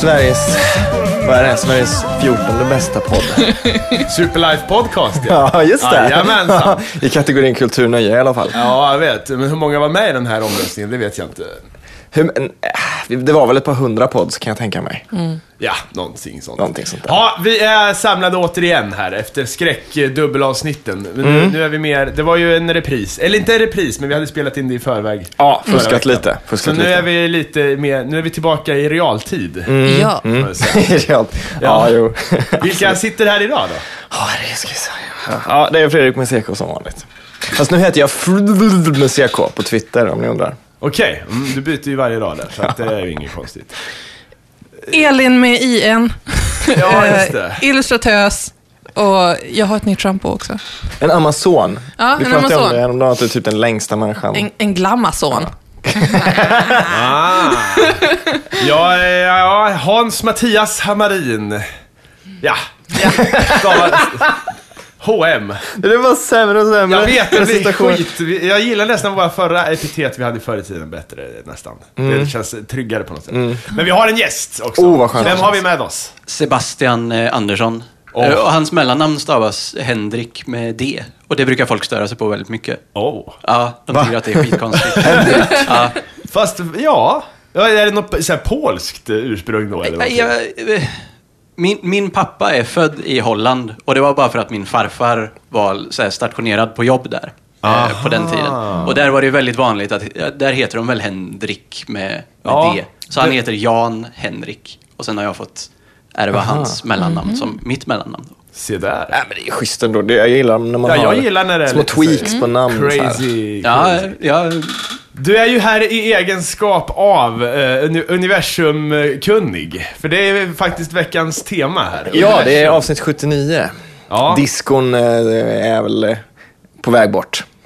Sveriges, vad är det? Sveriges 14 bästa podd. Superlife Podcast Ja, just det. Jajamensan. I kategorin kulturnöje i alla fall. Ja, jag vet. Men hur många var med i den här omröstningen, det vet jag inte. Hur, en, äh, det var väl ett par hundra pods kan jag tänka mig. Ja, någonting sånt. Någonting sånt. Ja, vi är samlade återigen här efter skräckdubbelavsnitten. Men Mm. nu, nu är vi mer, det var ju en repris. Eller inte en repris, men vi hade spelat in det i förväg. Ja, fuskat lite. Så Fuskat nu lite. är vi lite mer, nu är vi tillbaka i realtid. Ja. får jag säga. ja, ja, jo. Vilka sitter här idag då? Ja, det ska vi säga. Ja, det är Fredrik CK som vanligt. Fast nu heter jag Fredrik CK på Twitter om ni undrar. Okej, mm, du byter ju varje dag där, så att det är ju inget konstigt. Elin med IN. Ja, just Eh, det. Illustratös. Och jag har ett nytt shampoo också. En Amazon. Ja, vi en pratade om Amazon. det häromdagen, att du är typ den längsta människan. En, en glamazon. Ah. Ja, ja, Hans Mattias Hammarin. Ja. Stavar- H&M. Det var sämre och sämre. Jag vet, det blir skit. Jag gillar nästan våra förra epitet vi hade förr i tiden bättre, nästan. Det känns tryggare på något sätt. Men vi har en gäst också. Oh, vad skönt. Vem har vi med oss? Sebastian eh, Andersson. Eh, Och hans mellannamn stavas Henrik med D. Och det brukar folk störa sig på väldigt mycket. Oh. Ja, de tycker att det är skitkonstigt. ja. Fast, ja. ja. Är det något så här, polskt ursprung då? Eller vad? Jag, eh, min, min pappa är född i Holland och det var bara för att min farfar var så här, stationerad på jobb där. eh, På den tiden. Och där var det ju väldigt vanligt att, där heter de väl Henrik med, med Ja, D. Så han det- heter Jan Henrik. Och sen har jag fått ärva hans mellannamn som mitt mellannamn. Då. Se där. Nej, men det är schysst ändå. Det, jag gillar när man Ja, jag har gillar när det är små lite tweaks på namn. så här. Crazy. Ja, ja, Du är ju här i egenskap av eh, uni- universumkunnig. För det är faktiskt veckans tema här. Ja, det är Universum. avsnitt 79. Ja. Diskon eh, är väl eh, på väg bort.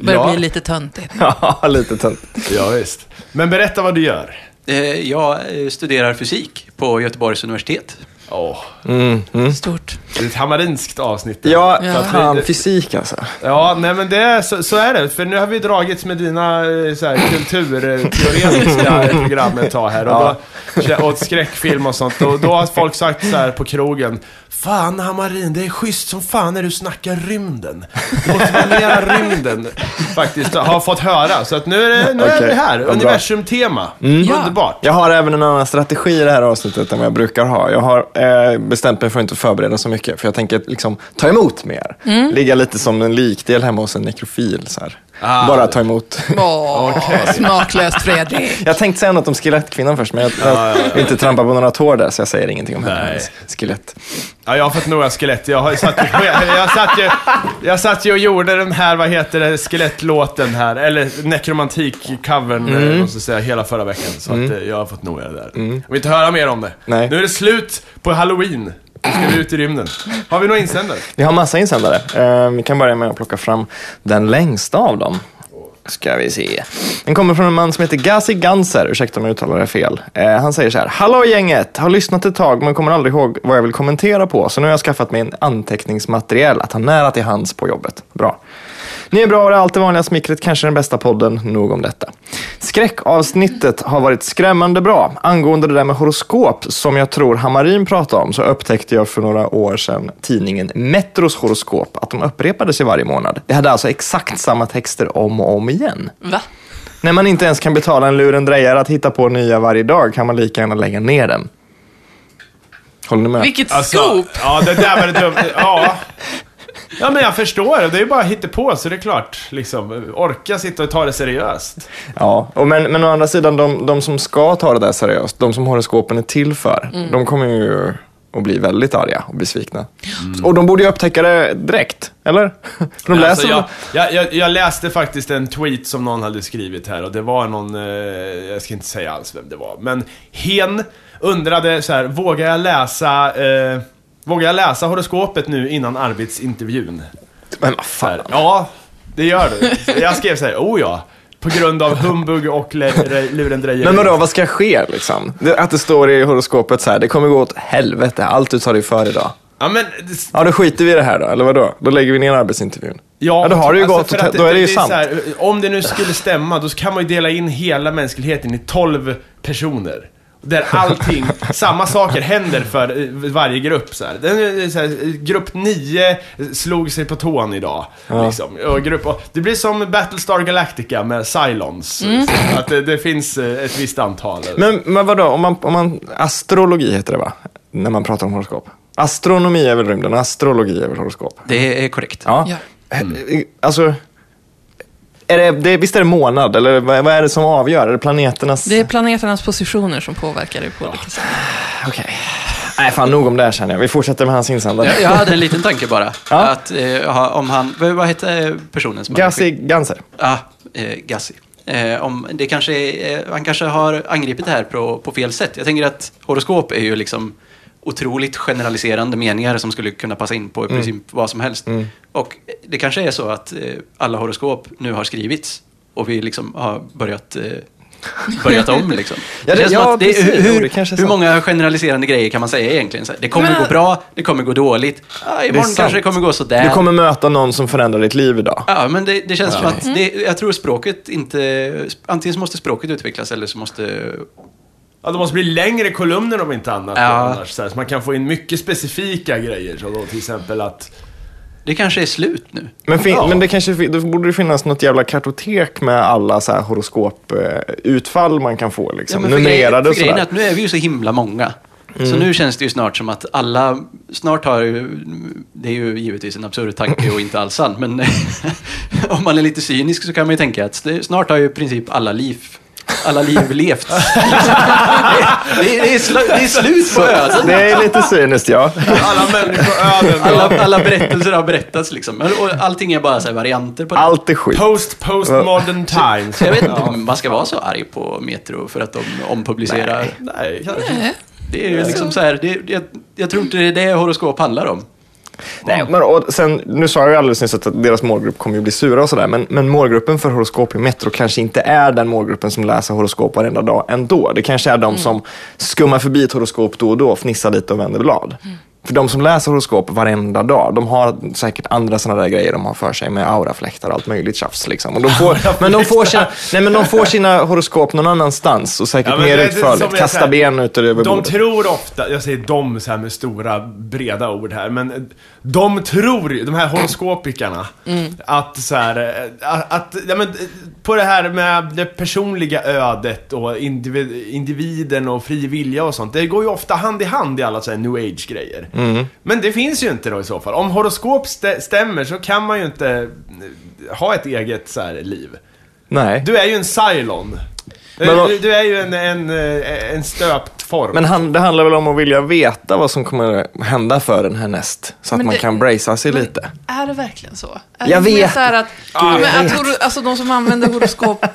Börjar Ja. bli lite töntigt. Ja, lite tunt. Ja, visst. Men berätta vad du gör. Eh, Jag eh, studerar fysik på Göteborgs universitet. Åh, Stort. det är ett hammarinskt avsnitt. Ja, Ja. fan fysik alltså. Ja, nej men det är, så, så är det. För nu har vi dragits med dina eh, så här, kulturteoretiska program ett tag här. Och, då, och skräckfilm och sånt. Och då har folk sagt så här på krogen. Fan Hammarin, det är schysst som fan när du snackar rymden. Det måste vara mera rymden. Faktiskt, har fått höra. Så att nu är, det, nu är vi här. Universum-tema. Ja. Underbart. Jag har även en annan strategi i det här avsnittet än vad jag brukar ha. Jag har eh, bestämt mig för att inte förbereda så mycket, för jag tänker liksom ta emot mer. Ligga lite som en likdel hemma hos en nekrofil. Så här. Ah. Bara ta emot. Åh, smaklöst Fredrik. Jag tänkte säga något om skelettkvinnan först, men jag, jag vill inte trampa på några tår där, så jag säger ingenting om hennes skelett. Ja, jag har fått några skelett. Jag, har satt, ju- jag, satt ju, jag satt ju och gjorde den här, vad heter det, skelettlåten här. Eller nekromantik-covern, mm. måste jag säga, hela förra veckan. Så att, eh, jag har fått det där. Jag vill inte höra mer om det. Nej. Nu är det slut på halloween. Nu ska vi ut i rymden. Har vi några insändare? Vi har massa insändare. Eh, vi kan börja med att plocka fram den längsta av dem. Ska vi se. Den kommer från en man som heter Gazi Ganser, ursäkta om jag uttalar det fel. Eh, han säger så här, Hallå gänget! Har lyssnat ett tag men kommer aldrig ihåg vad jag vill kommentera på, så nu har jag skaffat mig en anteckningsmateriell att ha nära till hands på jobbet. Bra. Ni är bra och det är allt det vanliga smickret, kanske den bästa podden, nog om detta. Skräckavsnittet har varit skrämmande bra. Angående det där med horoskop som jag tror Hammarin pratade om så upptäckte jag för några år sedan tidningen Metros horoskop, att de upprepades i varje månad. Det hade alltså exakt samma texter om och om igen. Va? När man inte ens kan betala en lurendrejare att hitta på nya varje dag kan man lika gärna lägga ner den. Håller ni med? Vilket Alltså, scoop! ja, det där var det dumt. Ja. Ja, men jag förstår det. Är ju bara på så det är klart. Liksom, orka sitta och ta det seriöst. Ja, och men, men å andra sidan, de, de som ska ta det där seriöst, de som horoskopen är till för, Mm. de kommer ju att bli väldigt arga och besvikna. Och de borde ju upptäcka det direkt, eller? De läser Alltså, jag, jag... jag, jag, jag läste faktiskt en tweet som någon hade skrivit här och det var någon, eh, jag ska inte säga alls vem det var, men hen undrade så här, vågar jag läsa, eh, vågar jag läsa horoskopet nu innan arbetsintervjun? Men vad fan. ja, det gör du. Jag skrev så här, oh ja, på grund av humbug och lurendrejeri. Men vadå, vad ska ske liksom? Det, att det står i horoskopet så här, det kommer gå åt helvete, allt du tar dig för idag. Ja, men, Ja, då skiter vi i det här då, eller vadå? Då lägger vi ner arbetsintervjun. Ja, Ja, då har det ju alltså, gått att då är det ju sant. så här, om det nu skulle stämma, då kan man ju dela in hela mänskligheten i 12 personer. Där allting, samma saker händer för eh, varje grupp. Så här. Den, är så här, eh, grupp 9 slog sig på tån idag. Liksom. Och grupp, och det blir som Battlestar Galactica med Cylons. Så Att det, det finns eh, ett visst antal. Men, men vadå, om man, om man, astrologi heter det va? När man pratar om horoskop. Astronomi är väl rymden, astrologi är väl horoskop? Det är korrekt. Ja. Ja. Eh, Alltså, är det, det, visst är det månad, eller vad, är det som avgör? Är det planeternas... Det är planeternas positioner som påverkar det på olika sätt. Okej. Nej, fan nog om det här känner jag. Vi fortsätter med hans insändare. Jag, jag hade en liten tanke bara. Ja. Att, eh, ha- om han, vad hette personen som Gassi Ganser. Ja, eh, Gassi. Eh, om det kanske är, eh, han kanske har angripit det här på, på fel sätt. Jag tänker att horoskop är ju liksom otroligt generaliserande meningar som skulle kunna passa in på i princip vad som helst. Och det kanske är så att eh, alla horoskop nu har skrivits och vi liksom har börjat, eh, börjat om. Liksom. Ja, det- som ja, det, precis. hur, Jo, det hur många generaliserande grejer kan man säga egentligen? Det kommer Men- gå bra, det kommer gå dåligt. Ja, imorgon sant. kanske det kommer gå sådär. Du kommer möta någon som förändrar ditt liv idag. Ja, men det, det känns som att det, jag tror språket inte... Antingen så måste språket utvecklas eller så måste... Ja, det måste bli längre kolumner om inte annat. Ja. Annars, så, här, så man kan få in mycket specifika grejer. Så då till exempel att... Det kanske är slut nu. Men, fin- Ja. men det kanske, då borde det finnas något jävla kartotek med alla så här horoskoputfall man kan få. Liksom. för Numrerade och för grejen är sådär. att nu är vi ju så himla många. Så nu känns det ju snart som att alla, snart har ju, det är ju givetvis en absurd tanke och inte alls sant, men om man är lite cynisk så kan man ju tänka att snart har ju i princip alla liv, alla liv levt. det, är, det, är slu, det är slut på öden. Det är lite cyniskt, ja. Alla människoöden. Alla, alla berättelser har berättats liksom. Och allting är bara så här varianter på det. Allt är skit. Post, post modern times. Jag vet inte om man ska vara så arg på Metro för att de ompublicerar. Nej. Nej. Det är ju liksom så här, det, jag, jag tror inte det är det horoskop handlar om. Nej, men, och sen, nu sa jag ju alldeles nyss att deras målgrupp kommer ju bli sura och sådär, men, men målgruppen för horoskop i Metro kanske inte är den målgruppen som läser horoskop varenda dag ändå. Det kanske är de som skummar förbi ett horoskop då och då, fnissar lite och vänder blad. För de som läser horoskop varenda dag, de har säkert andra sådana där grejer de har för sig med aurafläktar och allt möjligt tjafs. Liksom. Och de får, men, de får sina, nej, men de får sina horoskop någon annanstans och säkert Ja, mer utförligt. Kasta säger, ben ut över De bordet. tror ofta, jag säger de så här med stora breda ord här, men de tror de här horoskopikerna, att så här, eh, att, ja, men, eh, på det här med det personliga ödet och individ, individen och fri vilja och sånt, det går ju ofta hand i hand i alla så här new age-grejer. Men det finns ju inte då i så fall. Om horoskop stä- stämmer så kan man ju inte eh, ha ett eget så här liv. Nej. Du är ju en Cylon. Men vad- du, du är ju en, en, eh, en stöpt form. Men han, det handlar väl om att vilja veta vad som kommer hända för den härnäst. Så att Men man det- kan bracea sig Men lite. Är det verkligen så? Är Jag det vet. Så här att, Ja, jag men vet. att alltså de som använder horoskop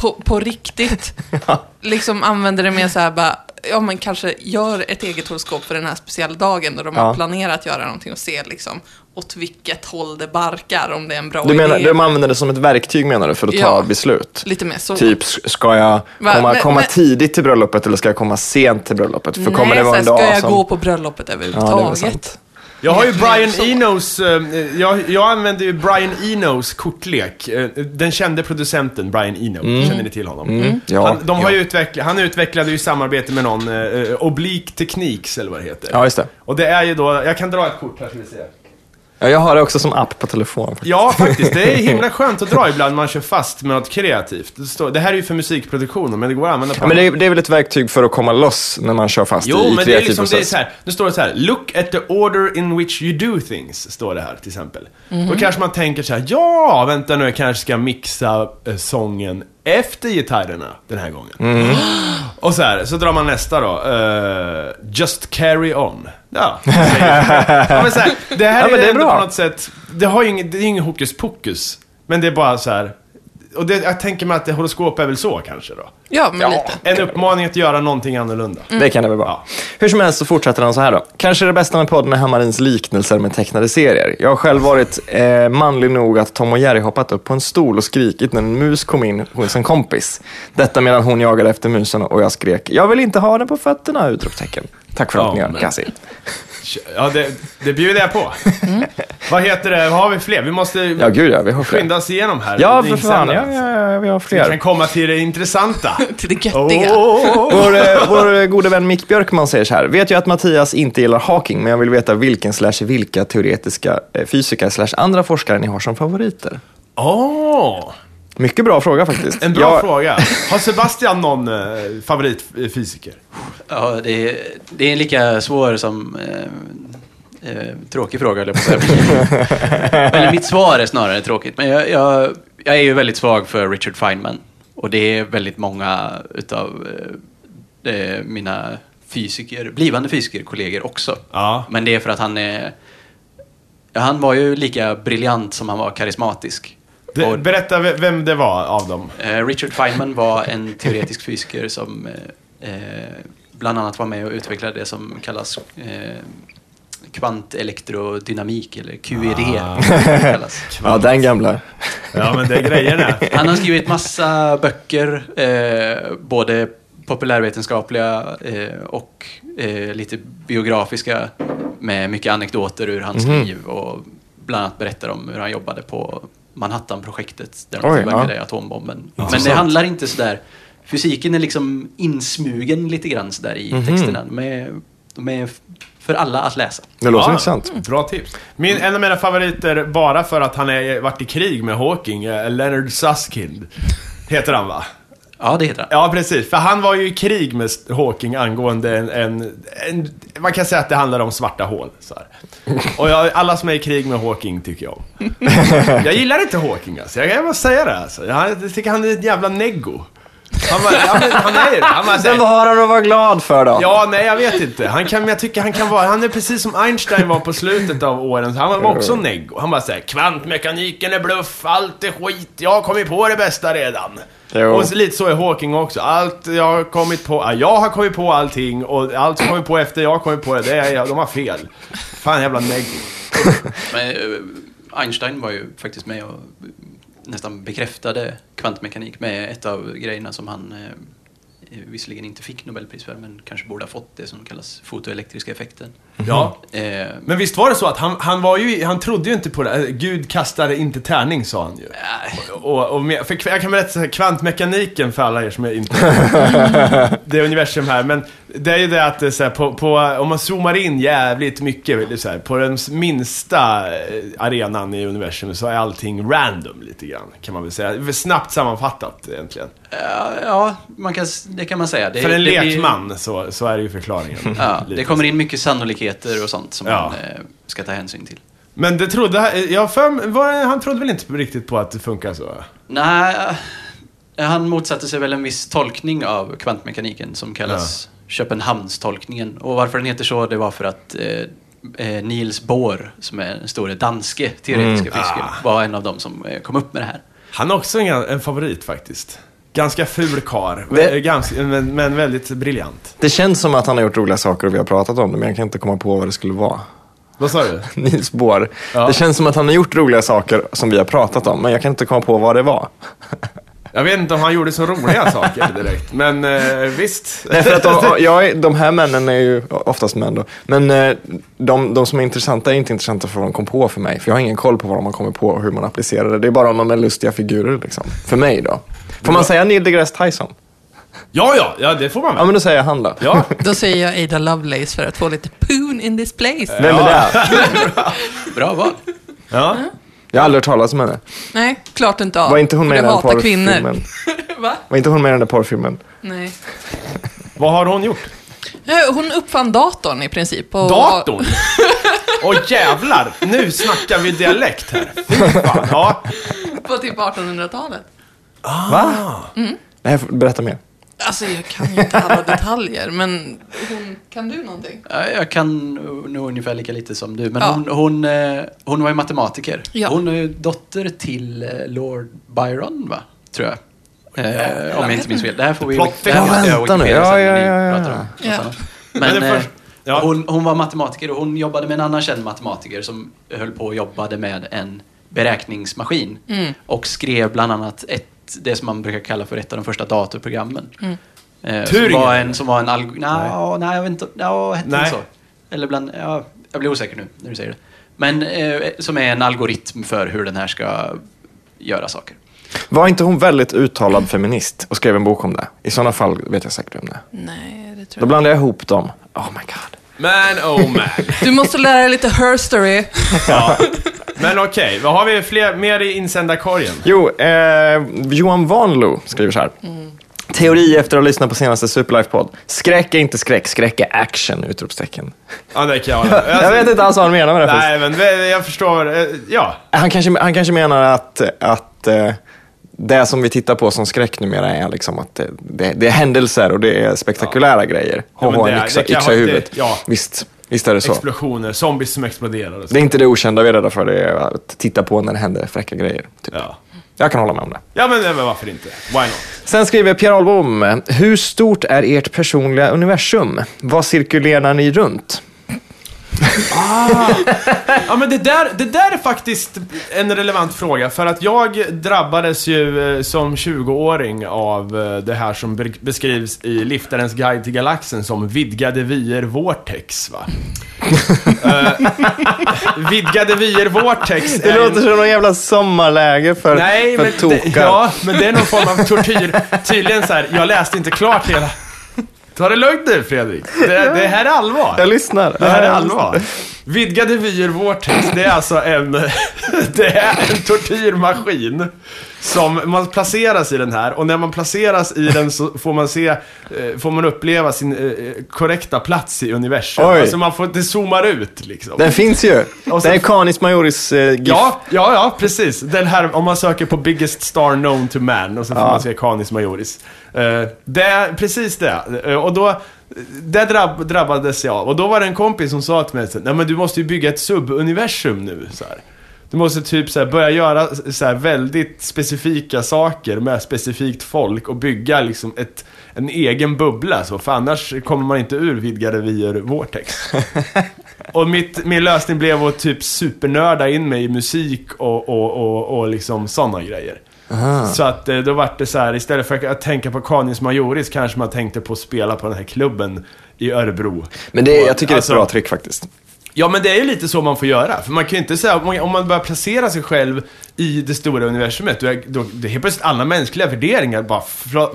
på, på riktigt, liksom använder det mer så här bara, ja men kanske gör ett eget horoskop för den här speciella dagen då de Ja. har planerat att göra någonting och se liksom åt vilket håll det barkar, om det är en bra Du menar, idé. de använder det som ett verktyg menar du, för att ta Ja. beslut? Lite mer så. Typ, ska jag Va? komma, Men- komma men- tidigt till bröllopet eller ska jag komma sent till bröllopet? För kommer Nej, det vara en dag ska jag som... gå på bröllopet Ja, överhuvudtaget? sant. Jag har ju Brian. Enos, eh, jag, jag använder ju Brian Enos kortlek. Eh, Den kände producenten Brian Eno, känner ni till honom? Mm. Ja, Han, de har ja. ju utvecklat, han utvecklade ju i samarbete med någon, eh, Oblique Techniques eller vad det heter. Ja, just det. Och det är ju då, jag kan dra ett kort här ska vi se. Ja, jag har det också som app på telefon. Ja, faktiskt. Det är himla skönt att dra ibland när man kör fast med något kreativt. Det, står, det här är ju för musikproduktionen, men det går att använda på Ja, men det, är, det är väl ett verktyg för att komma loss när man kör fast Jo, i men det är kreativ liksom, det är process. så här, nu står det så här, Look at the order in which you do things, står det här till exempel. Mhm. Då kanske man tänker så här, ja, vänta nu, jag kanske ska mixa eh, sången efter gitarrerna den här gången. Mhm. Och så här, så drar man nästa då. eh, just carry on. Ja, ja men så här, det här Ja, är, det är bra. på något sätt, det har ju inget, det är ingen hokus pokus. Men det är bara så här. Och det, jag tänker mig att det, horoskop är väl så kanske då? Ja, men Ja. lite. En uppmaning att göra någonting annorlunda. Det kan det väl vara. Ja. Hur som helst så fortsätter han så här då. Kanske det bästa med podden är Hammarins liknelser med tecknade serier. Jag har själv varit eh, manlig nog att Tom och Jerry hoppat upp på en stol och skrikit när en mus kom in hos en kompis. Detta medan hon jagade efter musen och jag skrek “Jag vill inte ha den på fötterna!” utropstecken. Tack för Ja, att ni men-. Ja, det, det bjuder jag på. Vad heter det? Vad har vi fler? Vi måste Ja, gud ja, vi har fler. skynda oss igenom här. Ja, för fan. Ja, alltså. ja, ja, vi har Vi kan fler. komma till det intressanta. Till det göttiga. Vår, eh, vår gode vän Mick Björkman säger så här. Vet jag att Mattias inte gillar Hawking, men jag vill veta vilken slash vilka teoretiska eh, fysiker slash andra forskare ni har som favoriter. Åh, Mycket bra fråga faktiskt. en bra Jag- fråga. Har Sebastian någon eh, favoritfysiker? Ja, det är, det är en lika svår som eh, eh, tråkig fråga, jag på. Eller mitt svar är snarare tråkigt. Men jag, jag, jag är ju väldigt svag för Richard Feynman. Och det är väldigt många utav eh, eh, mina fysiker, blivande fysikerkollegor också. Ja. Men det är för att han är... Han var ju lika briljant som han var karismatisk. Det, Och- berätta ve- vem det var av dem. Eh, Richard Feynman var en teoretisk fysiker som eh, eh, bland annat var med och utvecklade det som kallas eh, kvantelektrodynamik, eller QED. kallas. Ja, den gamla. Ja, men det är grejerna. Han har skrivit massa böcker, eh, både populärvetenskapliga eh, och eh, lite biografiska med mycket anekdoter ur hans Mhm. liv och bland annat berättar om hur han jobbade på Manhattan-projektet där Oj, de tillverkade ja. atombomben. Men det handlar inte sådär, fysiken är liksom insmugen lite grann sådär i Mhm. texterna. De är, de är för alla att läsa. Det låter Ja, intressant. Bra tips. Min, en av mina favoriter, bara för att han har varit i krig med Hawking, är Leonard Susskind. Heter han va? Ja, det heter han. Ja, precis. För han var ju i krig med Hawking angående en, en, en... Man kan säga att det handlar om svarta hål. Så här. Och jag, alla som är i krig med Hawking tycker jag om. Jag gillar inte Hawking alltså. Jag kan bara säga det alltså. Jag, jag tycker han är ett jävla neggo. Han, var, ja, men han är. Han här- Men vad har han att vara glad för då? Ja, nej jag vet inte. Han kan, jag tycker han kan vara, han är precis som Einstein var på slutet av åren. Han var också neggo. Han bara säger kvantmekaniken är bluff, allt är skit, jag har kommit på det bästa redan. Jo. Och så, lite så är Hawking också. Allt jag har kommit på, ja, jag har kommit på allting och allt som kommit på efter jag har kommit på det, det är, de har fel. Fan jävla neggo. Men eh, Einstein var ju faktiskt med och nästan bekräftade kvantmekanik med ett av grejerna som han eh, visserligen inte fick Nobelpris för, men kanske borde ha fått det som kallas fotoelektriska effekten. Ja. Eh, Men visst var det så att han, han var ju, han trodde ju inte på det. Gud kastade inte tärning sa han ju. äh, Och, och med, för jag kan berätta så här, kvantmekaniken för alla er som är inte det är universum här, men det är ju det att är så här, på, på, om man zoomar in jävligt mycket, så här, på den minsta eh, arenan i universum så är allting random lite grann, kan man väl säga. Snabbt sammanfattat egentligen. ja, man kan, det kan man säga. Det, för en det blir- lekman så, så är det ju förklaringen. Ja, det kommer in mycket sannolikheter och sånt som Ja. man eh, ska ta hänsyn till. Men det trodde, jag för, var, han trodde väl inte riktigt på att det funkar så? Nej, eh, han motsatte sig väl en viss tolkning av kvantmekaniken som kallas Köpenhamnstolkningen. Och varför den heter så, det var för att eh, eh, Niels Bohr, som är den store danske teoretiska fysikern, Ah. var en av dem som eh, kom upp med det här. Han är också en, en favorit faktiskt. Ganska ful karl, Det- ganska, men, men väldigt briljant. Det känns som att han har gjort roliga saker och vi har pratat om det, men jag kan inte komma på vad det skulle vara. Vad sa du? Nils Bohr. Ja. Det känns som att han har gjort roliga saker som vi har pratat om, men jag kan inte komma på vad det var. Jag vet inte om han gjorde så roliga saker direkt, men eh, visst. Nej, för att de, jag de här männen är ju oftast män då. Men eh, de, de som är intressanta är inte intressanta för vad de kom på för mig. För jag har ingen koll på vad de har kommit på och hur man applicerar det. Det är bara om de är lustiga figurer liksom. För mig då. Får man säga Neil deGrasse Tyson? Ja, ja, ja, det får man Ja, väl. men då säger jag han då. Ja, Då säger jag Ada Lovelace för att få lite poon in this place. Vem är det? Bra val. ja. Jag har aldrig hört talas om henne. Nej, klart inte av. Var inte hon med i du den hatar kvinnor. porrfilmen? Va? Var inte hon med i den där porrfilmen? Nej. Vad har hon gjort? Eh, Hon uppfann datorn i princip. Och Datorn? Åh jävlar, nu snackar vi dialekt här. Fy fan. Ja. På typ 1800-talet. Va? Nej, berätta mer. Alltså, jag kan ju inte alla detaljer, men hon, kan du någonting? Ja, Jag kan nog ungefär lika lite som du, men Ja. hon, hon, eh, hon var ju matematiker. Ja. Hon är ju dotter till eh, Lord Byron, va? Tror jag. Eh, om jag inte minns fel. Det här får vi... Det här måste jag Vänta nu. Wikipedia Ja, ja, ja, ja. Men eh, hon, hon var matematiker och hon jobbade med en annan känd matematiker som höll på och jobbade med en beräkningsmaskin. Och skrev bland annat ett, det som man brukar kalla för ett av de första datorprogrammen. Eh, som Turingen? var en, som var en alg... Nå, nej, jag vet inte. Ja, hette Nej. så? Eller bland... Ja, jag blir osäker nu när du säger det. Men eh, som är en algoritm för hur den här ska göra saker. Var inte hon väldigt uttalad feminist och skrev en bok om det? I sådana fall vet jag säkert om det. Nej, det Då tror jag blandar jag ihop dem. Oh my god. Man, oh man. Du måste lära dig lite herstory. Ja. Men okej, vad har vi fler, mer i insändarkorgen? Jo, eh, Johan Vanlo skriver så här. Teori efter att ha lyssnat på senaste Superlife-podd. Skräck är inte skräck, skräck är action! Utropstecken. Ja, det kan jag med. Jag vet inte alls vad han menar med det. faktiskt. Nej, men jag förstår. eh, Ja. Han, kanske, han kanske menar att, att eh, det som vi tittar på som skräck numera är liksom att det, det, det är händelser och det är spektakulära grejer. Ja, men Ha en yxa, yxa i huvudet. det- ja. Visst, visst är det så. Explosioner, zombies som exploderar och så. Det är inte det okända vi är rädda för, det är att titta på när det händer fräcka grejer. Typ. Ja. Jag kan hålla med om det. Ja, men, men varför inte? Why not? Sen skriver Pierre Ahlbom, hur stort är ert personliga universum? Vad cirkulerar ni runt? Ja, men det där, det där är faktiskt en relevant fråga. För att jag drabbades ju eh, som 20-åring av eh, det här som be- beskrivs i Liftarens guide till galaxen som vidgade vyer vortex. Va? Eh, vidgade vyer vortex Det låter en- som någon jävla sommarläge för, Nej, för men tokar. det, ja, men det är någon form av tortyr. Tydligen så här, jag läste inte klart hela... Ta det lugnt nu Fredrik. Det, det här är allvar. Jag lyssnar. Det här är allvar. Vidgade vyer vortex, det är alltså en, det är en tortyrmaskin. Som man placeras i den här och när man placeras i den så får man se, eh, får man uppleva sin eh, korrekta plats i universum. Oj. Alltså man får, det zoomar ut liksom. Den finns ju. Och så- det är Canis Majoris eh, GIF. Ja, ja, ja, precis. Den här, om man söker på Biggest Star Known to Man och så får Ja. man se Canis Majoris. Eh, det är precis det. Eh, och då, det drabb, drabbades jag av. Och då var det en kompis som sa till mig Nej men du måste ju bygga ett subuniversum nu. Så här. Du måste typ så här, börja göra så här, väldigt specifika saker med specifikt folk och bygga liksom ett, en egen bubbla. Så, för annars kommer man inte ur vidgade vyer vortex. Och mitt, min lösning blev att typ supernörda in mig i musik och, och, och, och liksom sådana grejer. Så att eh, då vart det så här, istället för att tänka på Canis Majoris kanske man tänkte på att spela på den här klubben i Örebro. Men det, jag tycker Alltså- det är ett bra trick faktiskt. Ja men det är ju lite så man får göra. För man kan ju inte säga, om man- börjar placera sig själv i det stora universumet, då är, då, det är helt plötsligt alla mänskliga värderingar bara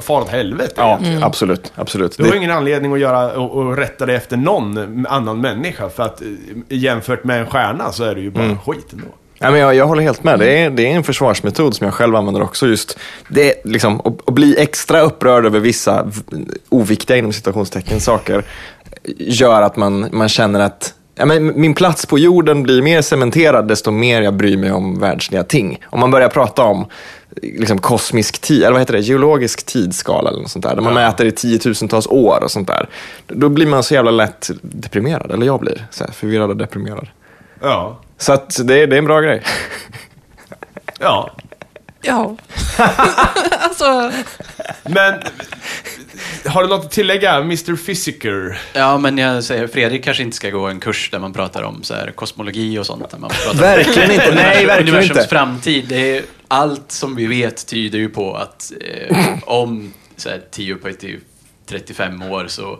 far åt helvete. Ja, egentligen. absolut. absolut. Du har Det, ingen anledning att göra och, och rätta dig efter någon annan människa. För att eh, jämfört med en stjärna så är det ju bara Mm. skit ändå. Ja, men jag, jag håller helt med. Det är, det är en försvarsmetod som jag själv använder också. Just det, liksom, att, att bli extra upprörd över vissa oviktiga inom citationstecken saker gör att man, man känner att Ja, men min plats på jorden blir mer cementerad desto mer jag bryr mig om världsliga ting. Om man börjar prata om liksom, kosmisk tid, eller vad heter det, geologisk tidsskala eller något sånt där, där man Ja. mäter i tiotusentals år och sånt där. Då blir man så jävla lätt deprimerad, eller jag blir så här, förvirrad och deprimerad. Ja. Så att det, är- det är en bra grej. Ja. Ja. alltså, Men, har du något att tillägga? Mr Physiker? Ja, men jag säger, Fredrik kanske inte ska gå en kurs där man pratar om så här, kosmologi och sånt. Där man pratar Verkligen inte. Nej, verkligen universums inte. framtid. Det är, allt som vi vet tyder ju på att eh, om så här, 10 på till 35 år så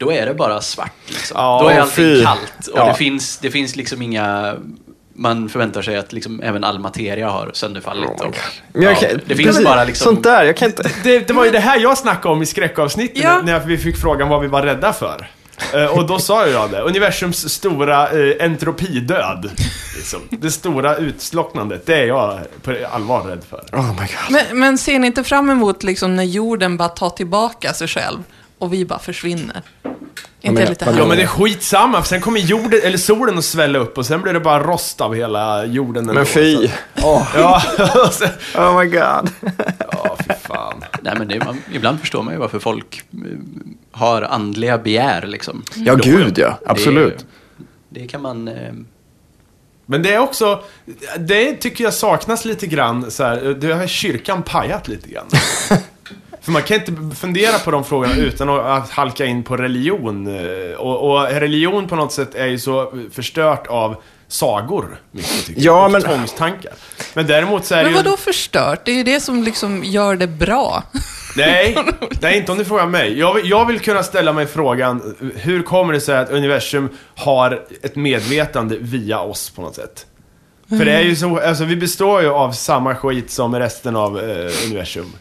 då är det bara svart. Liksom. Ja, då är allting fy. kallt och Ja. det, finns, det finns liksom inga... Man förväntar sig att liksom även all materia har sönderfallit. och, Men jag ja, kan- det finns precis, bara liksom... Sånt där, jag kan inte... Det, det var ju det här jag snackade om i skräckavsnittet Ja. när vi fick frågan vad vi var rädda för. Eh, och då sa ju jag det, universums stora eh, entropidöd. Liksom. Det stora utslocknandet, det är jag på allvar rädd för. Oh my god. men, men ser ni inte fram emot liksom när jorden bara tar tillbaka sig själv och vi bara försvinner? Inte lite vad Ja men det är skitsamma, för sen kommer jorden, eller solen att svälla upp och sen blir det bara rost av hela jorden Men fy. Oh, Ja, och sen, oh my god. ja fy fan. Nej, men det, är- man, ibland förstår man ju varför folk eh, har andliga begär. Liksom. Ja, gud ja. Absolut. Det, det kan man... Eh, Men det är också, det tycker jag saknas lite grann så här, det har kyrkan pajat lite grann. För man kan inte fundera på de frågorna utan att halka in på religion. eh, Och, och religion på något sätt är ju så förstört av sagor, mycket tycker Ja, jag. Men- tvångstankar. Men däremot så är Men det ju... vadå förstört? Det är ju det som liksom gör det bra. Nej, nej, inte om du frågar mig. Jag vill, jag vill kunna ställa mig frågan, hur kommer det sig att universum har ett medvetande via oss på något sätt? För det är ju så, alltså vi består ju av samma skit som resten av eh, universum.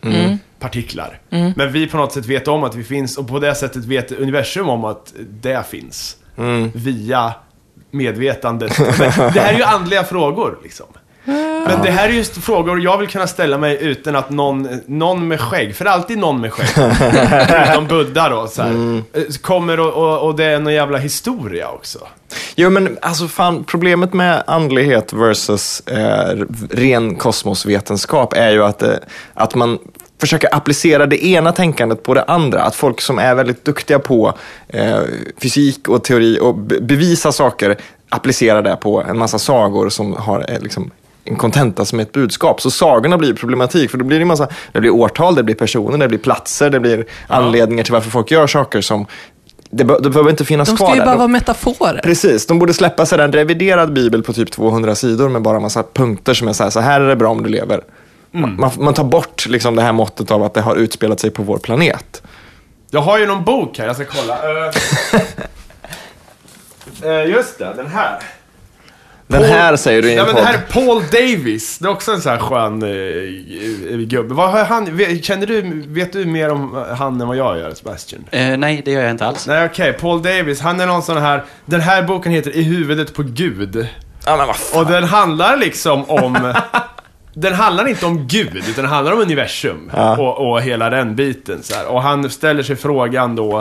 Partiklar. Men vi på något sätt vet om att vi finns och på det sättet vet universum om att det finns. Via medvetandet. Men det här är ju andliga frågor liksom. Men det här är just frågor jag vill kunna ställa mig utan att någon, någon med skägg, för det är alltid någon med skägg, utom Buddha då, så här, eh, kommer och, och, och det är någon jävla historia också. Jo, men alltså fan, problemet med andlighet versus eh, ren kosmosvetenskap är ju att, eh, att man försöker applicera det ena tänkandet på det andra. Att folk som är väldigt duktiga på eh, fysik och teori och be- bevisa saker applicerar det på en massa sagor som har eh, liksom, en kontenta som är ett budskap. Så sagorna blir problematik, för då blir det en massa, det blir årtal, det blir personer, det blir platser, det blir anledningar till varför folk gör saker som det, be- det behöver inte finnas De kvar ska ju där. bara De- vara metaforer. Precis, de borde släppa sig en reviderad bibel på typ 200 sidor med bara en massa punkter som är så här, så här är det bra om du lever. Man, man tar bort liksom det här måttet av att det har utspelat sig på vår planet. Jag har ju någon bok här, jag ska kolla. Eh, eh, just det, den här. Den här säger du i Ja, en men podd. det här är Paul Davis. Det är också en sån här skön uh, gubbe. Vad har han, vet- känner du, vet du mer om han än vad jag gör, Sebastian? Eh, nej, det gör jag inte alls. Nej okej, Paul Davis, han är någon sån här, den här boken heter I huvudet på Gud. Ja, men vad fan. Och den handlar liksom om, den handlar inte om Gud, utan den handlar om universum. Och, och hela den biten så här. Och han ställer sig frågan då,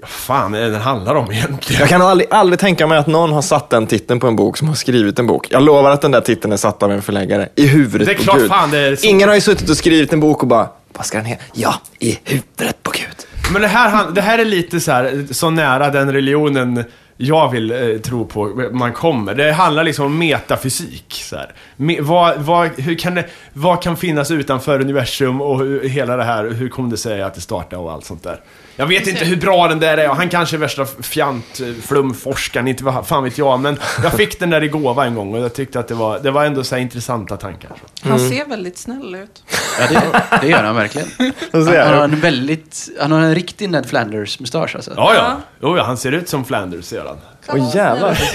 vad fan är det den handlar om egentligen? Jag kan aldrig, aldrig tänka mig att någon har satt den titeln på en bok som har skrivit en bok. Jag lovar att den där titeln är satt av en förläggare. I huvudet Det är på klart Gud. fan det är så. Ingen har ju suttit och skrivit en bok och bara, vad ska den heta? Ja, i huvudet på Gud. Men det här, det här är lite så här, så nära den religionen jag vill eh, tro på man kommer. Det handlar liksom om metafysik. Så här. Me, vad, vad, hur kan det, vad kan finnas utanför universum och hur, hela det här, hur kom det sig att det startade och allt sånt där. Jag vet inte hur bra den där är och han kanske är värsta fjant, eh, flumforskaren, inte vad fan vet jag. Men jag fick den där i gåva en gång och jag tyckte att det var, det var ändå så här intressanta tankar. Han ser väldigt snäll ut. Ja, det, det gör han verkligen. Han, jag. har en väldigt, han har en riktig Ned Flanders-mustasch alltså. Ja, ja. Jo, ja, han ser ut som Flanders, ser han. Åh jävlar.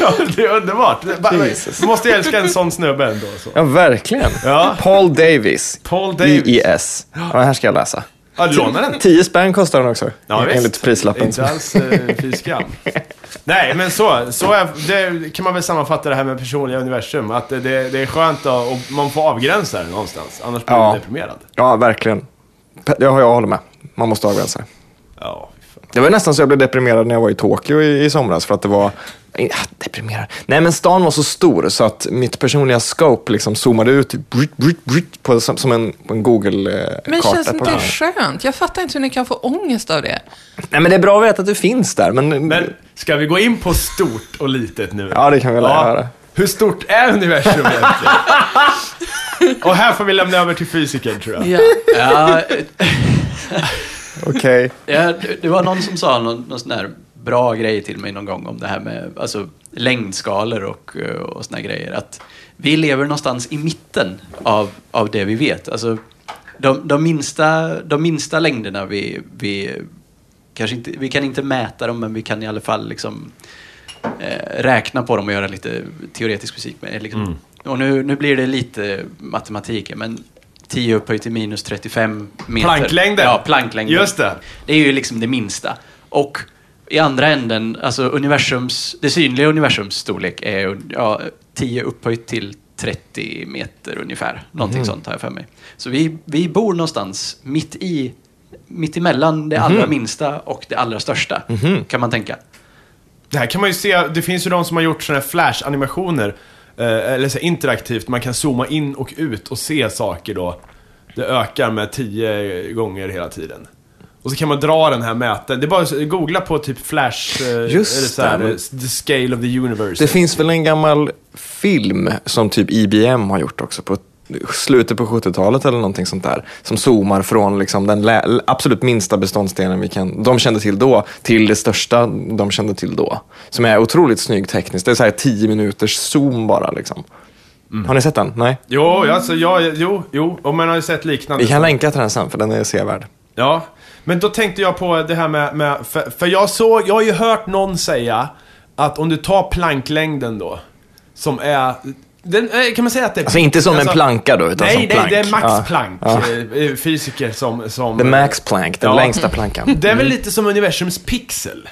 Ja, det är underbart. Jesus. Du måste älska en sån snubbe ändå. Så. Ja, verkligen. Ja. Paul Davis. Paul Davis. I-I-S. Ja, här ska jag läsa. Ja, låna den. 10 spänn kostar den också. Ja, visst. enligt prislappen. Inte alls eh, fy skam. Nej, men så, så är, det kan man väl sammanfatta det här med personliga universum. Att det, det, det är skönt att, och man får avgränsa det någonstans. Annars blir Ja. man deprimerad. Ja, verkligen. Pe- Ja, jag håller med. Man måste avgränsa sig. Ja. Det var nästan så jag blev deprimerad när jag var i Tokyo i, i somras för att det var... Deprimerad. Nej, men stan var så stor så att mitt personliga scope liksom zoomade ut brit, brit, brit, på, som, som en, på en Google-karta. Men känns inte det skönt? Jag fattar inte hur ni kan få ångest av det. Nej, men det är bra att veta att du finns där. Men, Men ska vi gå in på stort och litet nu? Ja, det kan vi väl göra. Hur stort är universum egentligen? och här får vi lämna över till fysiker tror jag. Ja. Ja, Okej. ja, det- var någon som sa någon, någon sån här bra grej till mig någon gång om det här med alltså, längdskalor och, eh, och såna här grejer. Att vi lever någonstans i mitten av, av det vi vet. Alltså, de, de, minsta, de minsta längderna vi, vi kanske inte, vi kan inte mäta dem, men vi kan i alla fall liksom, eh, räkna på dem och göra lite teoretisk fysik med. Liksom. Och nu, nu blir det lite matematik, men 10 upphöjt till minus 35 meter. Planklängden. Ja, planklängden. Just det. Det är ju liksom det minsta. Och i andra änden, alltså universums, det synliga universums storlek är ja, 10 upphöjt till 30 meter ungefär. Någonting sånt har jag för mig. Så vi, vi bor någonstans mitt i, mitt emellan det allra minsta och det allra största, kan man tänka. Det här kan man ju se, det finns ju de som har gjort sådana här flash-animationer. Eh, eller så interaktivt, man kan zooma in och ut och se saker då. Det ökar med 10 gånger hela tiden. Och så kan man dra den här mätaren. Det är bara att googla på typ flash, eh, Just eller så här, the scale of the universe. Det finns väl en gammal film som typ IBM har gjort också på slutet på 70-talet eller någonting sånt där. Som zoomar från liksom den absolut minsta beståndsdelen vi kan, de kände till då till det största de kände till då. Som är otroligt snygg tekniskt. Det är så här 10 minuters zoom bara liksom. Har ni sett den? Nej? Jo, alltså, ja, jo, jo, och man har ju sett liknande. Vi kan länka till den sen, för den är sevärd. Ja, men då tänkte jag på det här med, med för, för jag såg, jag har ju hört någon säga att om du tar planklängden då, som är, den, eh, kan man säga att det är... Alltså inte som en planka då, utan Nej, som det, plank. det är Max Ja. Planck, Ja. eh, fysiker som... som The Max Planck, den Ja. längsta plankan. Det är väl lite som universums pixel?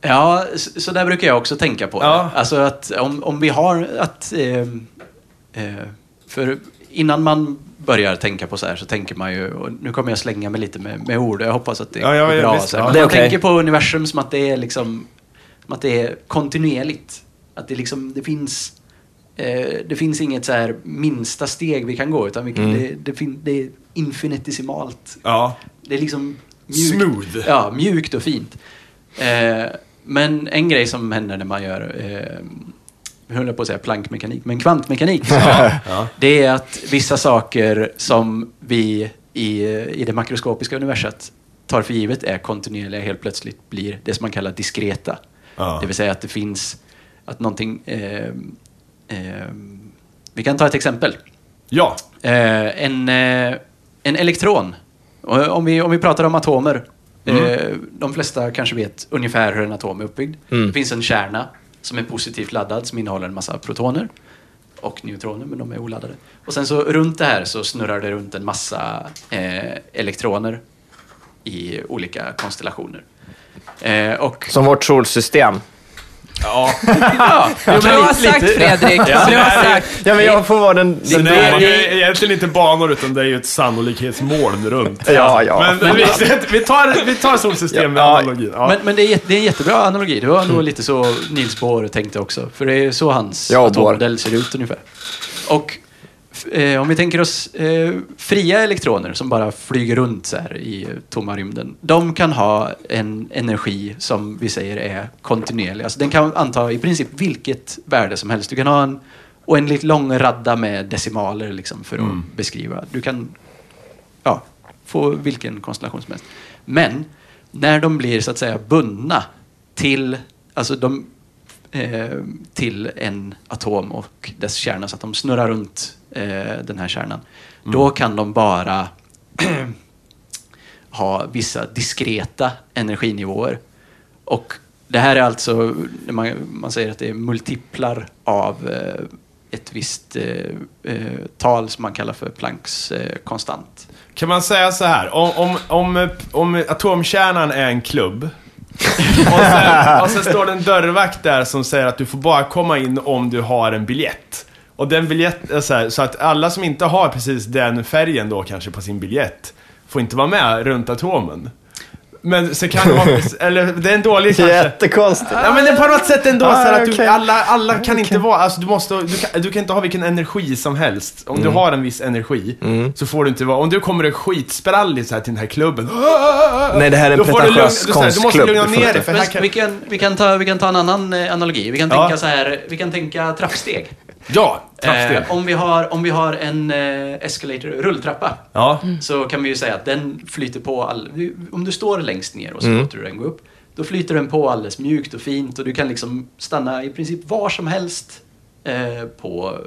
Ja, så, så där brukar jag också tänka på Ja. det. Alltså att om, om vi har att... Eh, eh, för innan man börjar tänka på så här så tänker man ju, och nu kommer jag slänga mig lite med, med ord, jag hoppas att det Ja, ja, är bra. visst, så här. ja. Men Det är man okej. tänker på universum som att det är liksom, som att det är kontinuerligt. Att det liksom, det finns, eh, det finns inget så här minsta steg vi kan gå, utan vi kan, Mm. det, det, det är infinitesimalt. Ja. Det är liksom mjukt. Smooth. Ja, mjukt och fint. Eh, men en grej som händer när man gör, eh, jag höll på att säga plankmekanik, men kvantmekanik. Ja. Det är att vissa saker som vi i, i det makroskopiska universet tar för givet är kontinuerliga helt plötsligt blir det som man kallar diskreta. Ja. Det vill säga att det finns, att någonting, eh, eh, vi kan ta ett exempel. Ja. Eh, en, eh, en elektron. Och Om vi, om vi pratar om atomer. Eh, de flesta kanske vet ungefär hur en atom är uppbyggd. Mm. Det finns en kärna som är positivt laddad som innehåller en massa protoner och neutroner, men de är oladdade. Och sen så runt det här så snurrar det runt en massa eh, elektroner i olika konstellationer. Eh, och Som vårt solsystem. Ja. ja, Bra sagt Fredrik, bra sagt. Ja, men jag får vara den... Den det är ju egentligen inte banor utan det är ju ett sannolikhetsmoln runt. Ja, ja. Men, vi, vi, tar, vi tar solsystem med Ja. analogin. Ja. Men, men det, är, det är en jättebra analogi. Det var nog lite så Niels Bohr tänkte också. För det är så hans Ja, atommodell ser ut ungefär. Och eh, om vi tänker oss eh, fria elektroner som bara flyger runt så här i tomma rymden. De kan ha en energi som vi säger är kontinuerlig. Alltså den kan anta i princip vilket värde som helst. Du kan ha en oändligt lång radda med decimaler liksom, för att beskriva. Du kan ja, få vilken konstellation som helst. Men när de blir så att säga bundna till, alltså de, eh, till en atom och dess kärna så att de snurrar runt den här kärnan. Då kan de bara ha vissa diskreta energinivåer. Och det här är alltså, när man, man säger att det är multiplar av eh, ett visst eh, eh, tal som man kallar för Plancks eh, konstant. Kan man säga så här, om, om, om, om atomkärnan är en klubb och sen, och sen står det en dörrvakt där som säger att du får bara komma in om du har en biljett. Och den biljett är så, här, så att alla som inte har precis den färgen då kanske på sin biljett får inte vara med runt atomen. Men så kan det vara, eller det är en dålig kanske. Jättekonstigt. Ja men det är på något sätt ändå Ah, så här att du, alla, alla kan inte vara, alltså du måste, du kan, du kan inte ha vilken energi som helst. Om Mm. du har en viss energi så får du inte vara, om du kommer skitsprallig så här till den här klubben. Nej, det här är en pretentiös här, du måste konstklubb. lugna ner dig. För här kan, vi, kan, vi, kan ta, vi kan ta en annan eh, analogi. Vi kan Ja. tänka så här, vi kan tänka trappsteg. Ja, trappsteg. Eh, om, vi har, om vi har en eh, escalator, rulltrappa, ja. så kan vi ju säga att den flyter på all, Om du står längst ner och så Mm. låter du den gå upp, då flyter den på alldeles mjukt och fint och du kan liksom stanna i princip var som helst eh, på,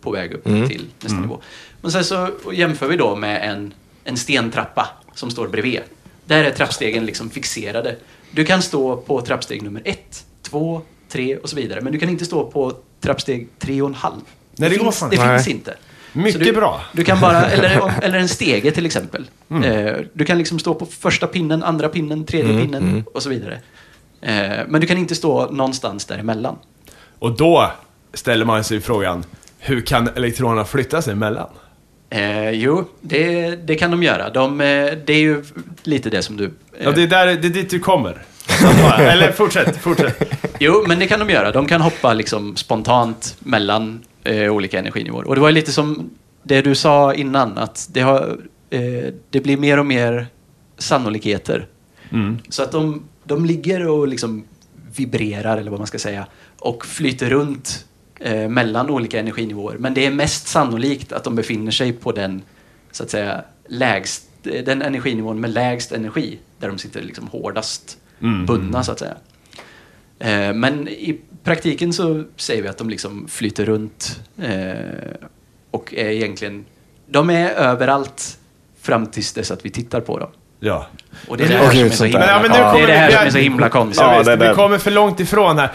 på väg upp Mm. till nästa nivå. Men sen så jämför vi då med en, en stentrappa som står bredvid. Där är trappstegen liksom fixerade. Du kan stå på trappsteg nummer ett, två, tre och så vidare. Men du kan inte stå på trappsteg tre och en halv. Nej, det går finns, det inte. finns inte. Mycket du, bra. Du kan bara, eller, eller en stege till exempel. Eh, du kan liksom stå på första pinnen, andra pinnen, tredje pinnen och så vidare. Eh, men du kan inte stå någonstans däremellan. Och då ställer man sig frågan, hur kan elektronerna flytta sig emellan? Eh, jo, det, det kan de göra. De, eh, det är ju lite det som du... eh, Ja, det är, där, det är dit du kommer. Eller fortsätt, fortsätt. Jo, men det kan de göra. De kan hoppa liksom spontant mellan eh, olika energinivåer. Och det var lite som det du sa innan, att det, har, eh, det blir mer och mer sannolikheter. Mm. Så att de, de ligger och liksom vibrerar, eller vad man ska säga, och flyter runt eh, mellan olika energinivåer. Men det är mest sannolikt att de befinner sig på den, så att säga, lägst, den energinivån med lägst energi, där de sitter liksom hårdast Mm. bundna, så att säga. Eh, men i praktiken så säger vi att de liksom flyter runt eh, och är egentligen... De är överallt fram tills dess att vi tittar på dem. Ja. Och det är det här som är så himla, Men, ja, det är det här som är så himla konstigt. Ja, det är vi det. kommer för långt ifrån här.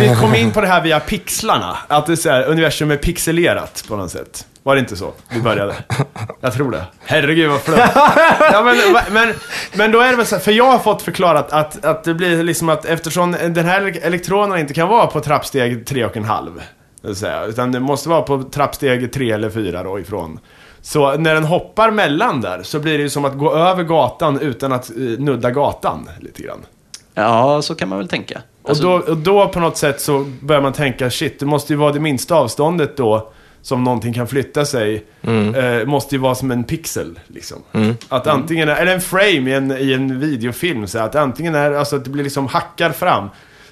Vi kom in på det här via pixlarna. Att det är så här, universum är pixelerat på något sätt. Var det inte så vi började? Jag tror det. Herregud vad flöt. Ja, men, men, men då är det väl så här, för jag har fått förklarat att, att det blir liksom att eftersom den här elektronen inte kan vara på trappsteg tre och en halv. Utan det måste vara på trappsteg tre eller fyra då ifrån. Så när den hoppar mellan där så blir det ju som att gå över gatan utan att eh, nudda gatan lite grann. Ja, så kan man väl tänka. Alltså, Och då, och då på något sätt så börjar man tänka, shit, det måste ju vara det minsta avståndet då som någonting kan flytta sig. Eh, måste ju vara som en pixel, liksom. Att antingen, är, eller en frame i en, i en videofilm, så att antingen är, alltså att det blir liksom hackar fram.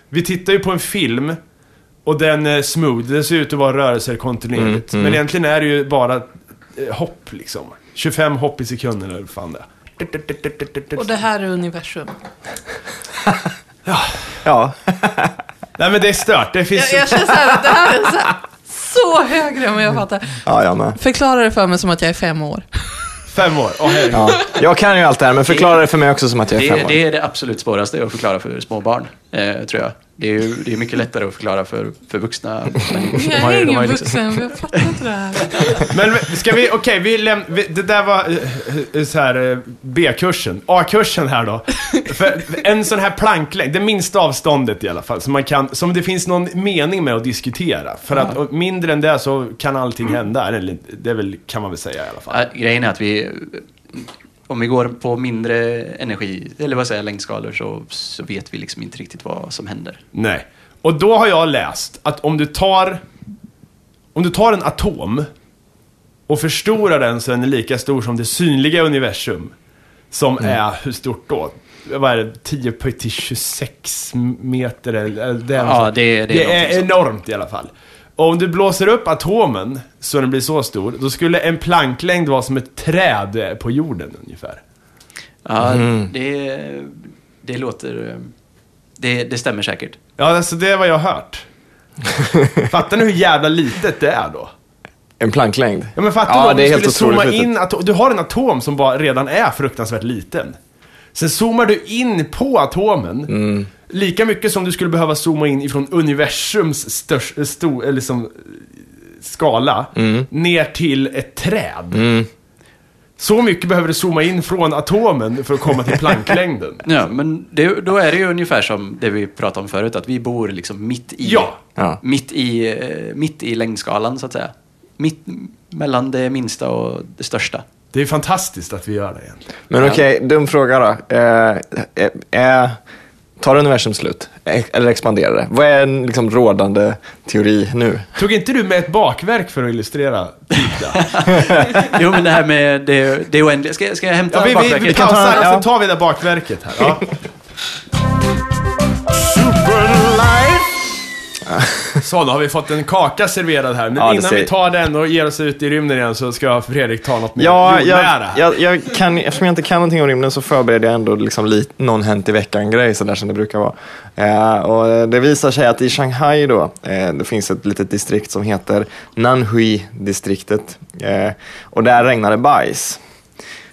Vi tittar ju på en film och den är smooth, det ser ut att vara rörelser kontinuerligt. Men egentligen är det ju bara eh, hopp, liksom. 25 hopp i sekunden eller fan det. Och det här är universum. Ja. Nej men det är stört, det finns... Jag, jag känner så här att det här är så, här, så högre än vad jag fattar. ja, jag med. Förklara det för mig som att jag är fem år. Fem år, herregud. Ja. Jag kan ju allt det här, men förklara det för mig också som att jag är fem det, år. det är det absolut svåraste att förklara för små barn, eh, tror jag. Det är ju det är mycket lättare att förklara för, för vuxna människor. Jag ju- är har ingen ju liksom- vuxen, jag fattar inte det här. Men ska vi, okej, vi läm- det där var eh, så här eh, B-kursen. A-kursen här då. För en sån här planklängd, det minsta avståndet i alla fall, som man kan, som det finns någon mening med att diskutera. För att och mindre än det så kan allting hända, eller det väl, kan man väl säga i alla fall. Ja, grejen är att vi, om vi går på mindre energi, eller vad säger jag, längdskalor, så, så vet vi liksom inte riktigt vad som händer. Nej. Och då har jag läst att om du tar, om du tar en atom och förstorar den så den är lika stor som det synliga universum. Som är, hur stort då? Vad är det? 10 på till 26 meter eller? det är, Ja, det- det är det är enormt i alla fall. Och om du blåser upp atomen så den blir så stor, då skulle en planklängd vara som ett träd på jorden ungefär. Ja, det, det låter... Det, det stämmer säkert. Ja, alltså det är vad jag har hört. Fattar ni hur jävla litet det är då? En planklängd. Ja men fattar Ja, du om det du skulle zooma in, du har en atom som bara redan är fruktansvärt liten. Sen zoomar du in på atomen, Mm. lika mycket som du skulle behöva zooma in ifrån universums största, sto, eller som, eh, skala, Mm. ner till ett träd. Så mycket behöver du zooma in från atomen för att komma till planklängden. Ja, men det, då är det ju ungefär som det vi pratade om förut, att vi bor liksom mitt i, Ja. Ja. mitt i, eh, mitt i längdskalan, så att säga. Mitt mellan det minsta och det största. Det är fantastiskt att vi gör det egentligen. Men okej, dum fråga då. Eh, eh, eh, tar universum slut? Eh, Eller expanderar det? Vad är en liksom, rådande teori nu? Tog inte du med ett bakverk för att illustrera Pita? Jo, men det här med det, det oändliga. Ska, ska jag hämta Ja, vi, vi, bakverket? vi kan ta pausar och ja. så tar vi det bakverket här. Ja. Så, då har vi fått en kaka serverad här. Men Ja, innan ser- vi tar den och ger oss ut i rymden igen så ska Fredrik ta något mer Ja, jordnära jag, jag, jag kan, eftersom jag inte kan någonting om rymden så förbereder jag ändå liksom lit, någon hänt i veckan-grej, sådär som det brukar vara. Eh, och det visar sig att i Shanghai då, eh, det finns ett litet distrikt som heter Nanhui-distriktet. Eh, och där regnar det bajs.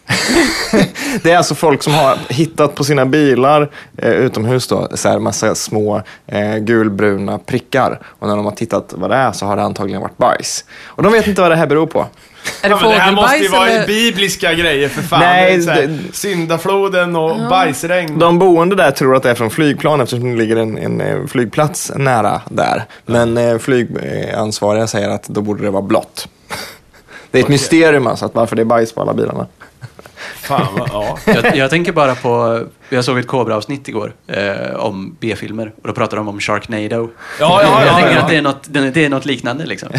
det är alltså folk som har hittat på sina bilar eh, utomhus då, så här massa små eh, gulbruna prickar. Och när de har tittat vad det är så har det antagligen varit bajs. Och de vet inte vad det här beror på. Är det Ja, det här måste ju vara eller? bibliska grejer för fan. Nej, det Syndafloden och bajsregn. De boende där tror att det är från flygplan eftersom det ligger en, en eh, flygplats nära där. Men eh, flygansvariga säger att då borde det vara blått. Det är ett mysterium alltså, att varför det är bajs på alla bilarna. Fan, vad, ja. Jag, jag tänker bara på, jag såg ett Cobra-avsnitt igår eh, om B-filmer och då pratade de om Sharknado. Ja, ja, jag ja, tänker ja. att det är, något, det är något liknande liksom.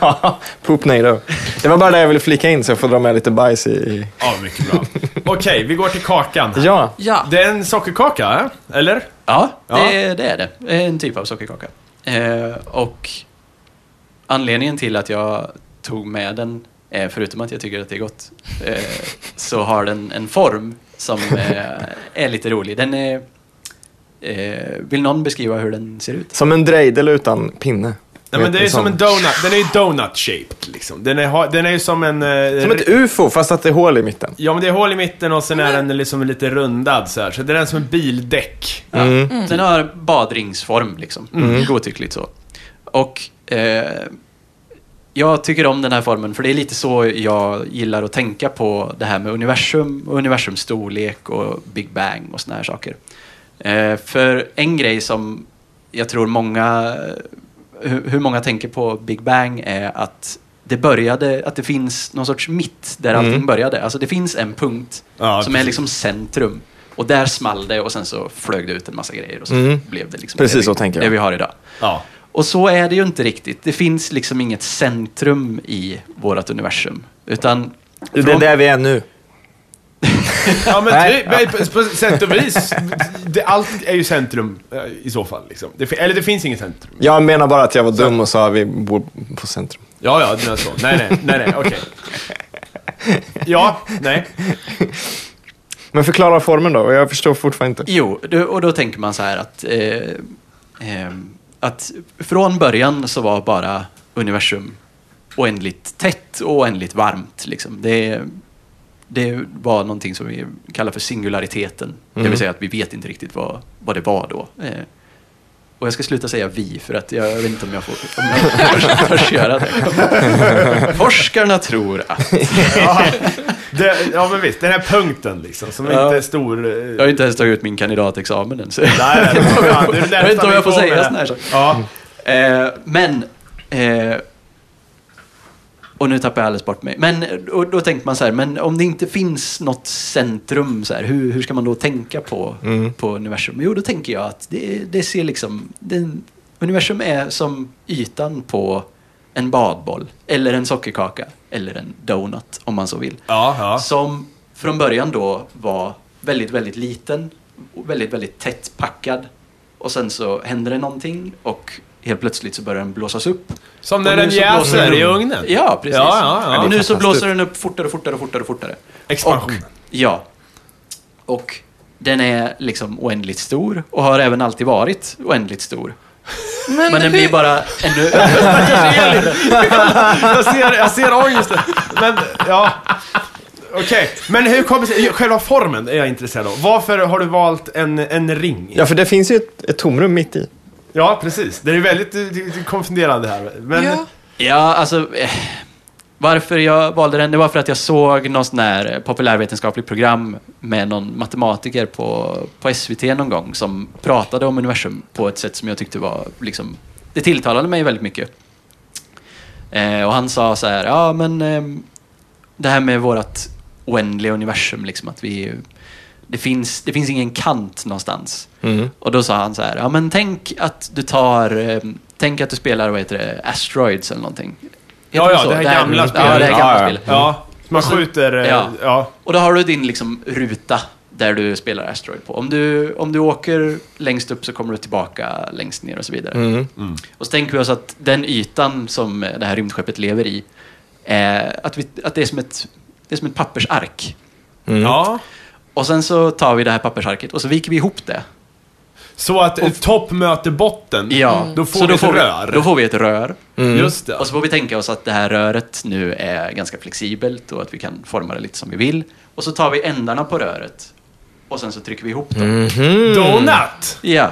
Poopnado. Det var bara det jag ville flika in så jag får dra med lite bajs i... ja, mycket bra. Okej, vi går till kakan. Ja, Ja. Det är en sockerkaka, eh? eller? Ja, Ja. Det, det är det. En typ av sockerkaka. Eh, och anledningen till att jag tog med den, eh, förutom att jag tycker att det är gott, eh, så har den en form som eh, är lite rolig. Den är, Eh, vill någon beskriva hur den ser ut? Som en drejdel utan pinne. Nej, men det är som en donut. Den är ju donut-shaped liksom. Den är, den är ju som en... eh, Som ett ufo, fast att det är hål i mitten. Ja, men det är hål i mitten och sen är den liksom lite rundad så här. Så det är som en bildäck. Ja. Den har badringsform, liksom. Godtyckligt så. Och eh, jag tycker om den här formen, för det är lite så jag gillar att tänka på det här med universum och universums storlek och Big Bang och såna här saker. Eh, för en grej som jag tror många, hur, hur många tänker på Big Bang är att det började, att det finns någon sorts mitt där allting började. Alltså det finns en punkt Ja, som är precis. liksom centrum. Och där small det och sen så flög det ut en massa grejer och så Mm. blev det liksom Precis det, vi- så tänker jag. det vi har idag. Ja. Och så är det ju inte riktigt. Det finns liksom inget centrum i vårt universum. Utan... Det är från- där vi är nu. Ja, men Nej. ty, men på, sätt och vis. Det, allt är ju centrum eh, i så fall. Liksom. Det, eller det finns inget centrum. Jag menar bara att jag var dum och sa att vi bor på centrum. Ja, ja, det är så. Nej, nej, nej, nej, okej. Ja, nej. Men förklara formen då, jag förstår fortfarande inte. Jo, och då tänker man så här att... Eh, ehm, att från början så var bara universum oändligt tätt och oändligt varmt. Liksom. Det, det var någonting som vi kallar för singulariteten. Det Mm. vill säga att vi vet inte riktigt vad, vad det var då. Eh, och jag ska sluta säga vi, för att jag, vet inte om jag får om jag törs göra det. Forskarna tror att... Ja, det, ja, men visst. Den här punkten liksom, som Ja. inte är stor. eh, Jag har inte ens tagit ut min kandidatexamen än. Så. Nej, nej, nej. Jag vet inte om jag får säga såna här saker. Ja. Eh, men... Eh, och nu tappar jag alldeles bort mig. Men och då tänkte man så här, men om det inte finns något centrum, så här, hur, hur ska man då tänka på, på universum? Jo, då tänker jag att det, det ser liksom... Den, universum är som ytan på en badboll, eller en sockerkaka, eller en donut, om man så vill. Ja, ja. Som från början då var väldigt, väldigt liten och väldigt, väldigt tätt packad. Och sen så händer det någonting och helt plötsligt så börjar den blåsas upp. Som Och när den jäser i ugnen. Ja, precis. Ja, ja, ja. och nu så blåser den upp fortare, fortare, fortare, fortare. Expansion. Och, ja. Och den är liksom oändligt stor och har även alltid varit oändligt stor. Men, Men den blir bara ännu... jag, ser, jag ser ångesten. Men, ja. Okej, men hur kommer sig? Själva formen är jag intresserad av. Varför har du valt en, en ring? Ja, för det finns ju ett, ett tomrum mitt i. Ja, precis. Det är väldigt eh, konfunderande här. Men, ja. Ja, alltså... Eh, varför jag valde den, det var för att jag såg någon sån här populärvetenskapligt program med någon matematiker på, på SVT någon gång som pratade om universum på ett sätt som jag tyckte var liksom... Det tilltalade mig väldigt mycket. Eh, och han sa så här, ja men ehm, det här med vårt oändliga universum, liksom att vi... Det finns, det finns ingen kant någonstans. Mm. Och då sa han så här, ja men tänk att du tar, eh, tänk att du spelar, vad heter det, Asteroids eller någonting. Heter Ja, ja, det här gamla Ja, spelet. det här Ja, gamla ja. spelet. ja, man skjuter... eh, Ja. ja. Och då har du din liksom ruta där du spelar Asteroid på. Om du, om du åker längst upp så kommer du tillbaka längst ner och så vidare. Mm. Och så tänker vi oss att den ytan som det här rymdskeppet lever i, är att, vi, att det, är som ett, det är som ett pappersark. Mm. ja. Och sen så tar vi det här pappersarket och så viker vi ihop det. Så att eh, topp möter botten. Ja. Då får så vi då ett får rör. Vi, då får vi ett rör. Just det. Och så får vi tänka oss att det här röret nu är ganska flexibelt och att vi kan forma det lite som vi vill. Och så tar vi ändarna på röret och sen så trycker vi ihop dem. Mhm. Donut! Ja.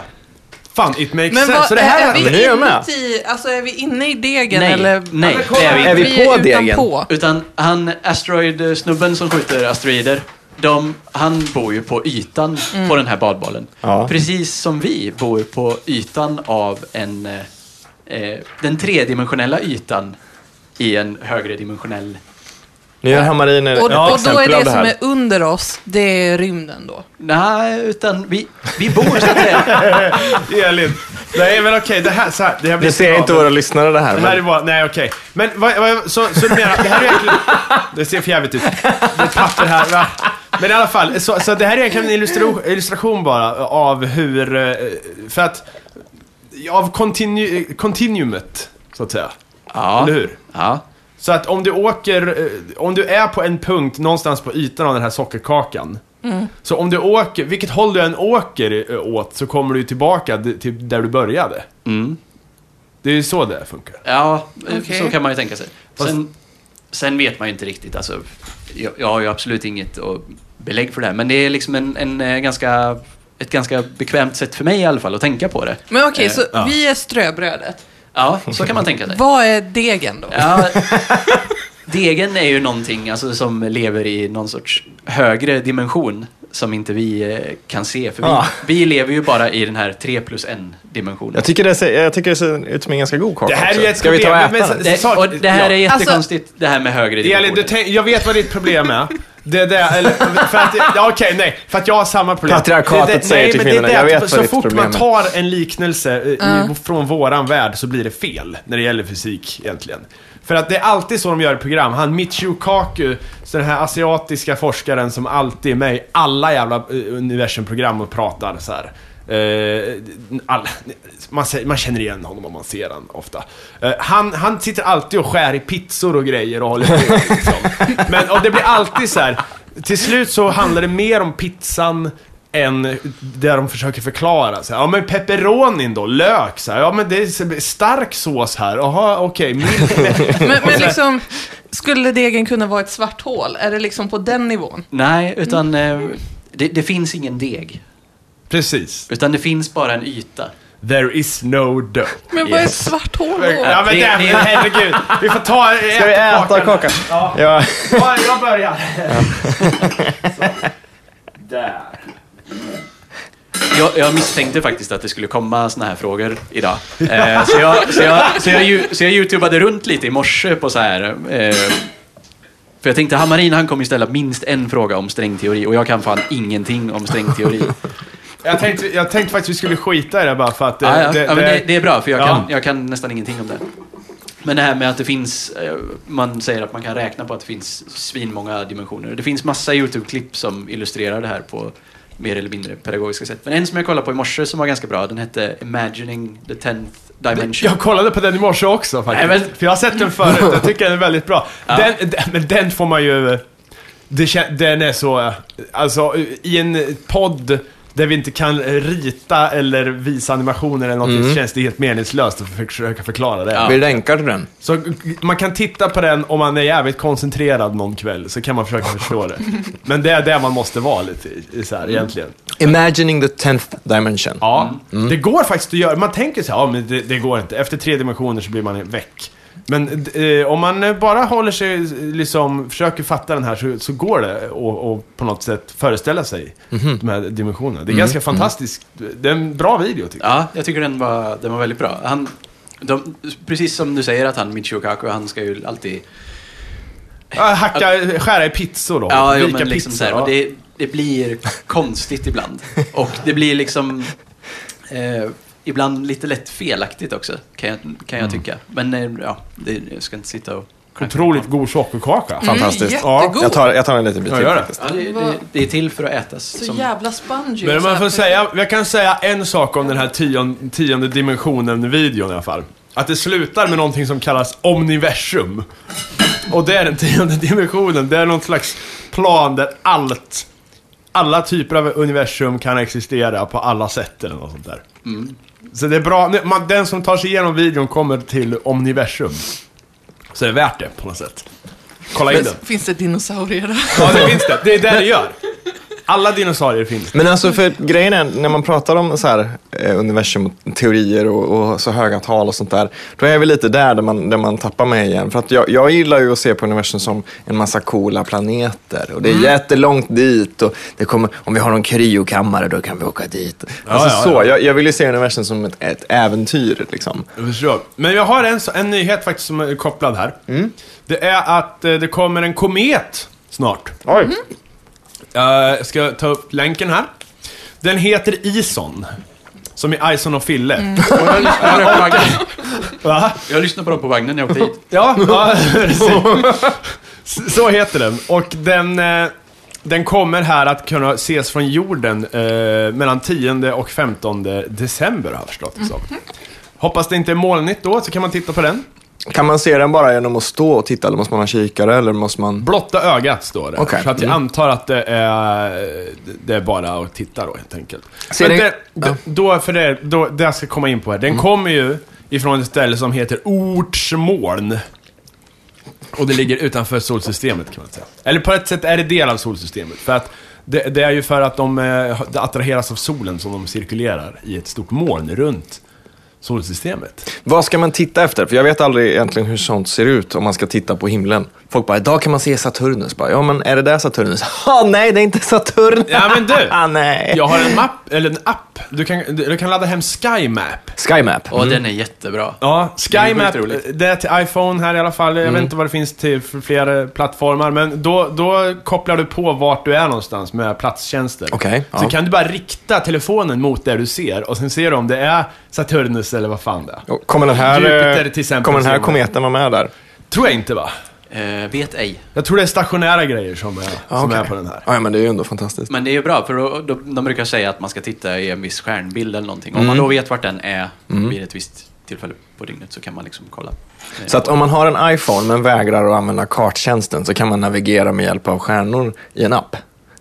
Fan, it makes Men sense. vad, så det här är, vi är jag med. inuti, alltså är vi inne i degen Nej, eller? nej, det är vi. Är vi på är degen? utanpå. Utan han, Asteroid-snubben som skjuter asteroider, de, han bor ju på ytan på den här badbollen. Ja. Precis som vi bor på ytan av en, eh, eh, den tredimensionella ytan i en högre dimensionell... Nya Hammarin är Och, ett och då är det det som är under oss, det är rymden då? Nej, utan vi, vi bor så att säga. Elin. Nej, men okej, det här, så här, det här blir Det ser inte våra lyssnare det här. Det här är Men... bara, nej okej. Men vad, vad, så, så du menar, det här är egentligen... Det ser för jävligt ut. Det är ett papper här, va? Men i alla fall, så, så det här är egentligen en illustration, illustration bara av hur... eh, För att... Av continu, continuumet, så att säga. Ja. Eller hur? Ja. Så att om du åker, eh, om du är på en punkt någonstans på ytan av den här sockerkakan Så om du åker, vilket håll du än åker eh, åt, så kommer du tillbaka till där du började. Mm. Det är ju så det funkar. Ja, eh, Okej. så kan man ju tänka sig. Fast- Sen, sen vet man ju inte riktigt. Alltså, jag, jag har ju absolut inget belägg för det här. Men det är liksom en, en eh, ganska, ett ganska bekvämt sätt för mig i alla fall att tänka på det. Men okej, Eh, så ja. vi är ströbrödet. Ja, så kan man tänka sig. Vad är degen då? Ja, degen är ju någonting alltså, som lever i någon sorts högre dimension som inte vi eh, kan se. För vi, Ah. vi lever ju bara i den här 3 plus 1-dimensionen. Jag tycker, det ser, jag tycker det ser ut som en ganska god kaka Det här är också. ett Ska vi ta och äta men-? Det, och det här är ja. jättekonstigt, det här med högre dimensioner. du tänk, jag vet vad ditt problem är. Det är det, eller, för att, ja, okej, nej. För att jag har samma problem. Patriarkatet Det är det- säger nej, till är kvinnorna, jag att vet vad Så fort man är. tar en liknelse i, från våran värld så blir det fel när det gäller fysik egentligen. För att det är alltid så de gör i program. Han Michio Kaku, så den här asiatiska forskaren som alltid är med i alla jävla eh, universumprogram och pratar så här. Eh, all, man, man känner igen honom om man ser honom ofta. Eh, han, han sitter alltid och skär i pizzor och grejer och håller på liksom. Men och det blir alltid så här. Till slut så handlar det mer om pizzan än där de försöker förklara. Så här, ja men pepperonin då, lök så här, Ja men det är stark sås här. Jaha, okej. med- Men, men liksom, skulle degen kunna vara ett svart hål? Är det liksom på den nivån? Nej, utan eh, det, det finns ingen deg. Precis. Utan det finns bara en yta. There is no dough. Men vad är Yes. svart hål då? Ja men det- det, det- herregud. Vi får ta Ska vi äta kakan? Ja. Ja. Ja, jag börjar. Så. Där. Jag, jag misstänkte faktiskt att det skulle komma såna här frågor idag. Eh, så, jag, så, jag, så, jag, ju- så jag youtubade runt lite i morse på så här... Eh, för jag tänkte, Hammarin han kommer ju ställa minst en fråga om strängteori och jag kan fan ingenting om strängteori. Jag tänkte, jag tänkte faktiskt vi skulle skita i det bara för att det... Ja, ja. det, ja, det, det är bra, för jag, Ja. kan, jag kan nästan ingenting om det. Men det här med att det finns, eh, man säger att man kan räkna på att det finns svinmånga dimensioner. Det finns massa YouTube-klipp som illustrerar det här på mer eller mindre pedagogiska sätt. Men en som jag kollade på i morse som var ganska bra, den hette Imagining the Tenth Dimension. Jag kollade på den i morse också faktiskt. Nej, men- För jag har sett den förut, jag tycker den är väldigt bra. Den, den, men den får man ju... Det, den är så... Alltså, i en podd där vi inte kan rita eller visa animationer eller någonting så känns det helt meningslöst att försöka förklara det. Vi länkar till den. Så man kan titta på den om man är jävligt koncentrerad någon kväll, så kan man försöka förstå det. Men det är det man måste vara lite i, i så här, egentligen. Imagining the tenth dimension. Ja, det går faktiskt att göra. Man tänker så här, ja men det, det går inte. Efter tre dimensioner så blir man väck. Men eh, om man eh, bara håller sig, liksom, försöker fatta den här så, så går det att på något sätt föreställa sig de här dimensionerna. Det är ganska fantastiskt. Det är en bra video tycker jag. Ja, jag tycker den var, den var väldigt bra. Han, de, precis som du säger att han, Michio Kaku, han ska ju alltid... Hacka, skära i pizzor då. Ja, jo, men liksom pizzor, så här, det, det blir konstigt ibland. Och det blir liksom... Eh, ibland lite lätt felaktigt också, kan jag, kan jag tycka. Men eh, ja, det, jag ska inte sitta och... Otroligt god sockerkaka. Fantastiskt. jättegod. Jag tar, jag tar en liten bit till det. faktiskt. Ja, det, det, det är till för att ätas. Så Som, jävla spongy. Men man får säga, jag kan säga en sak om den här tionde, tionde dimensionen-videon i alla fall. Att det slutar med någonting som kallas omniversum. Och det är den tionde dimensionen, det är någon slags plan där allt, alla typer av universum kan existera på alla sätt eller något sånt där. Så det är bra, man, den som tar sig igenom videon kommer till omniversum. Så det är värt det på något sätt. Kolla in den. Finns det dinosaurier där? Ja, det finns det. Det är det det gör. Alla dinosaurier finns. Men alltså för grejen är, när man pratar om så här, eh, universum och teorier och, och så höga tal och sånt där, då är vi lite där där man, där man tappar mig igen. För att jag, jag gillar ju att se på universum som en massa coola planeter och det är Mm. jättelångt dit och det kommer, om vi har någon kryokammare då kan vi åka dit. Alltså ja, så, ja. Jag, jag vill ju se universum som ett, ett äventyr liksom. Jag förstår. Men jag har en, en nyhet faktiskt som är kopplad här. Det är att eh, det kommer en komet snart. Oj. Jag ska ta upp länken här. Den heter Ison. Som i Ison och Fille. Och jag, lyssnade på vagnen. Va? jag lyssnade på dem på vagnen när jag åkte hit. Ja, ja precis. Så heter den. Och den, eh, den kommer här att kunna ses från jorden eh, mellan 10 och 15 december har jag förstått det som. Hoppas det inte är molnigt då, så kan man titta på den. Kan man se den bara genom att stå och titta eller måste man ha kikare eller måste man... Blotta ögat står det. Okej. Så att jag Mm. antar att det är, det är bara att titta då helt enkelt. Ser Men det, då, för det, då, det jag ska komma in på här. Den Mm. kommer ju ifrån ett ställe som heter Ortsmoln. Och det ligger utanför solsystemet kan man säga. Eller på ett sätt är det del av solsystemet. För att det, det är ju för att de eh, attraheras av solen som de cirkulerar i ett stort moln runt solsystemet. Vad ska man titta efter? För jag vet aldrig egentligen hur sånt ser ut om man ska titta på himlen. Folk bara, idag kan man se Saturnus. Bara, ja, men är det där Saturnus? Ja, nej, det är inte Saturn. Ja men du! ah, nej. Jag har en mapp, eller en app. Du kan, du, kan ladda hem SkyMap. SkyMap. Och den är jättebra. Ja, SkyMap, roligt. det är till iPhone här i alla fall. Jag Mm. vet inte vad det finns till för fler plattformar. Men då, då kopplar du på vart du är någonstans med platstjänster. Okej, Så ja. kan du bara rikta telefonen mot det du ser och sen ser du om det är Saturnus eller vad fan det är. Kommer den här, Jupiter eh, till exempel, kommer den här kometen vara med där? Tror jag inte va? Eh, vet ej. Jag tror det är stationära grejer som är, som okej. är på den här. Ja, men det är ju ändå fantastiskt. Men det är ju bra, för då, då, de brukar säga att man ska titta i en viss stjärnbild eller någonting. Om man då vet vart den är vid ett visst tillfälle på dygnet så kan man liksom kolla. Så att om man har en iPhone men vägrar att använda karttjänsten så kan man navigera med hjälp av stjärnor i en app.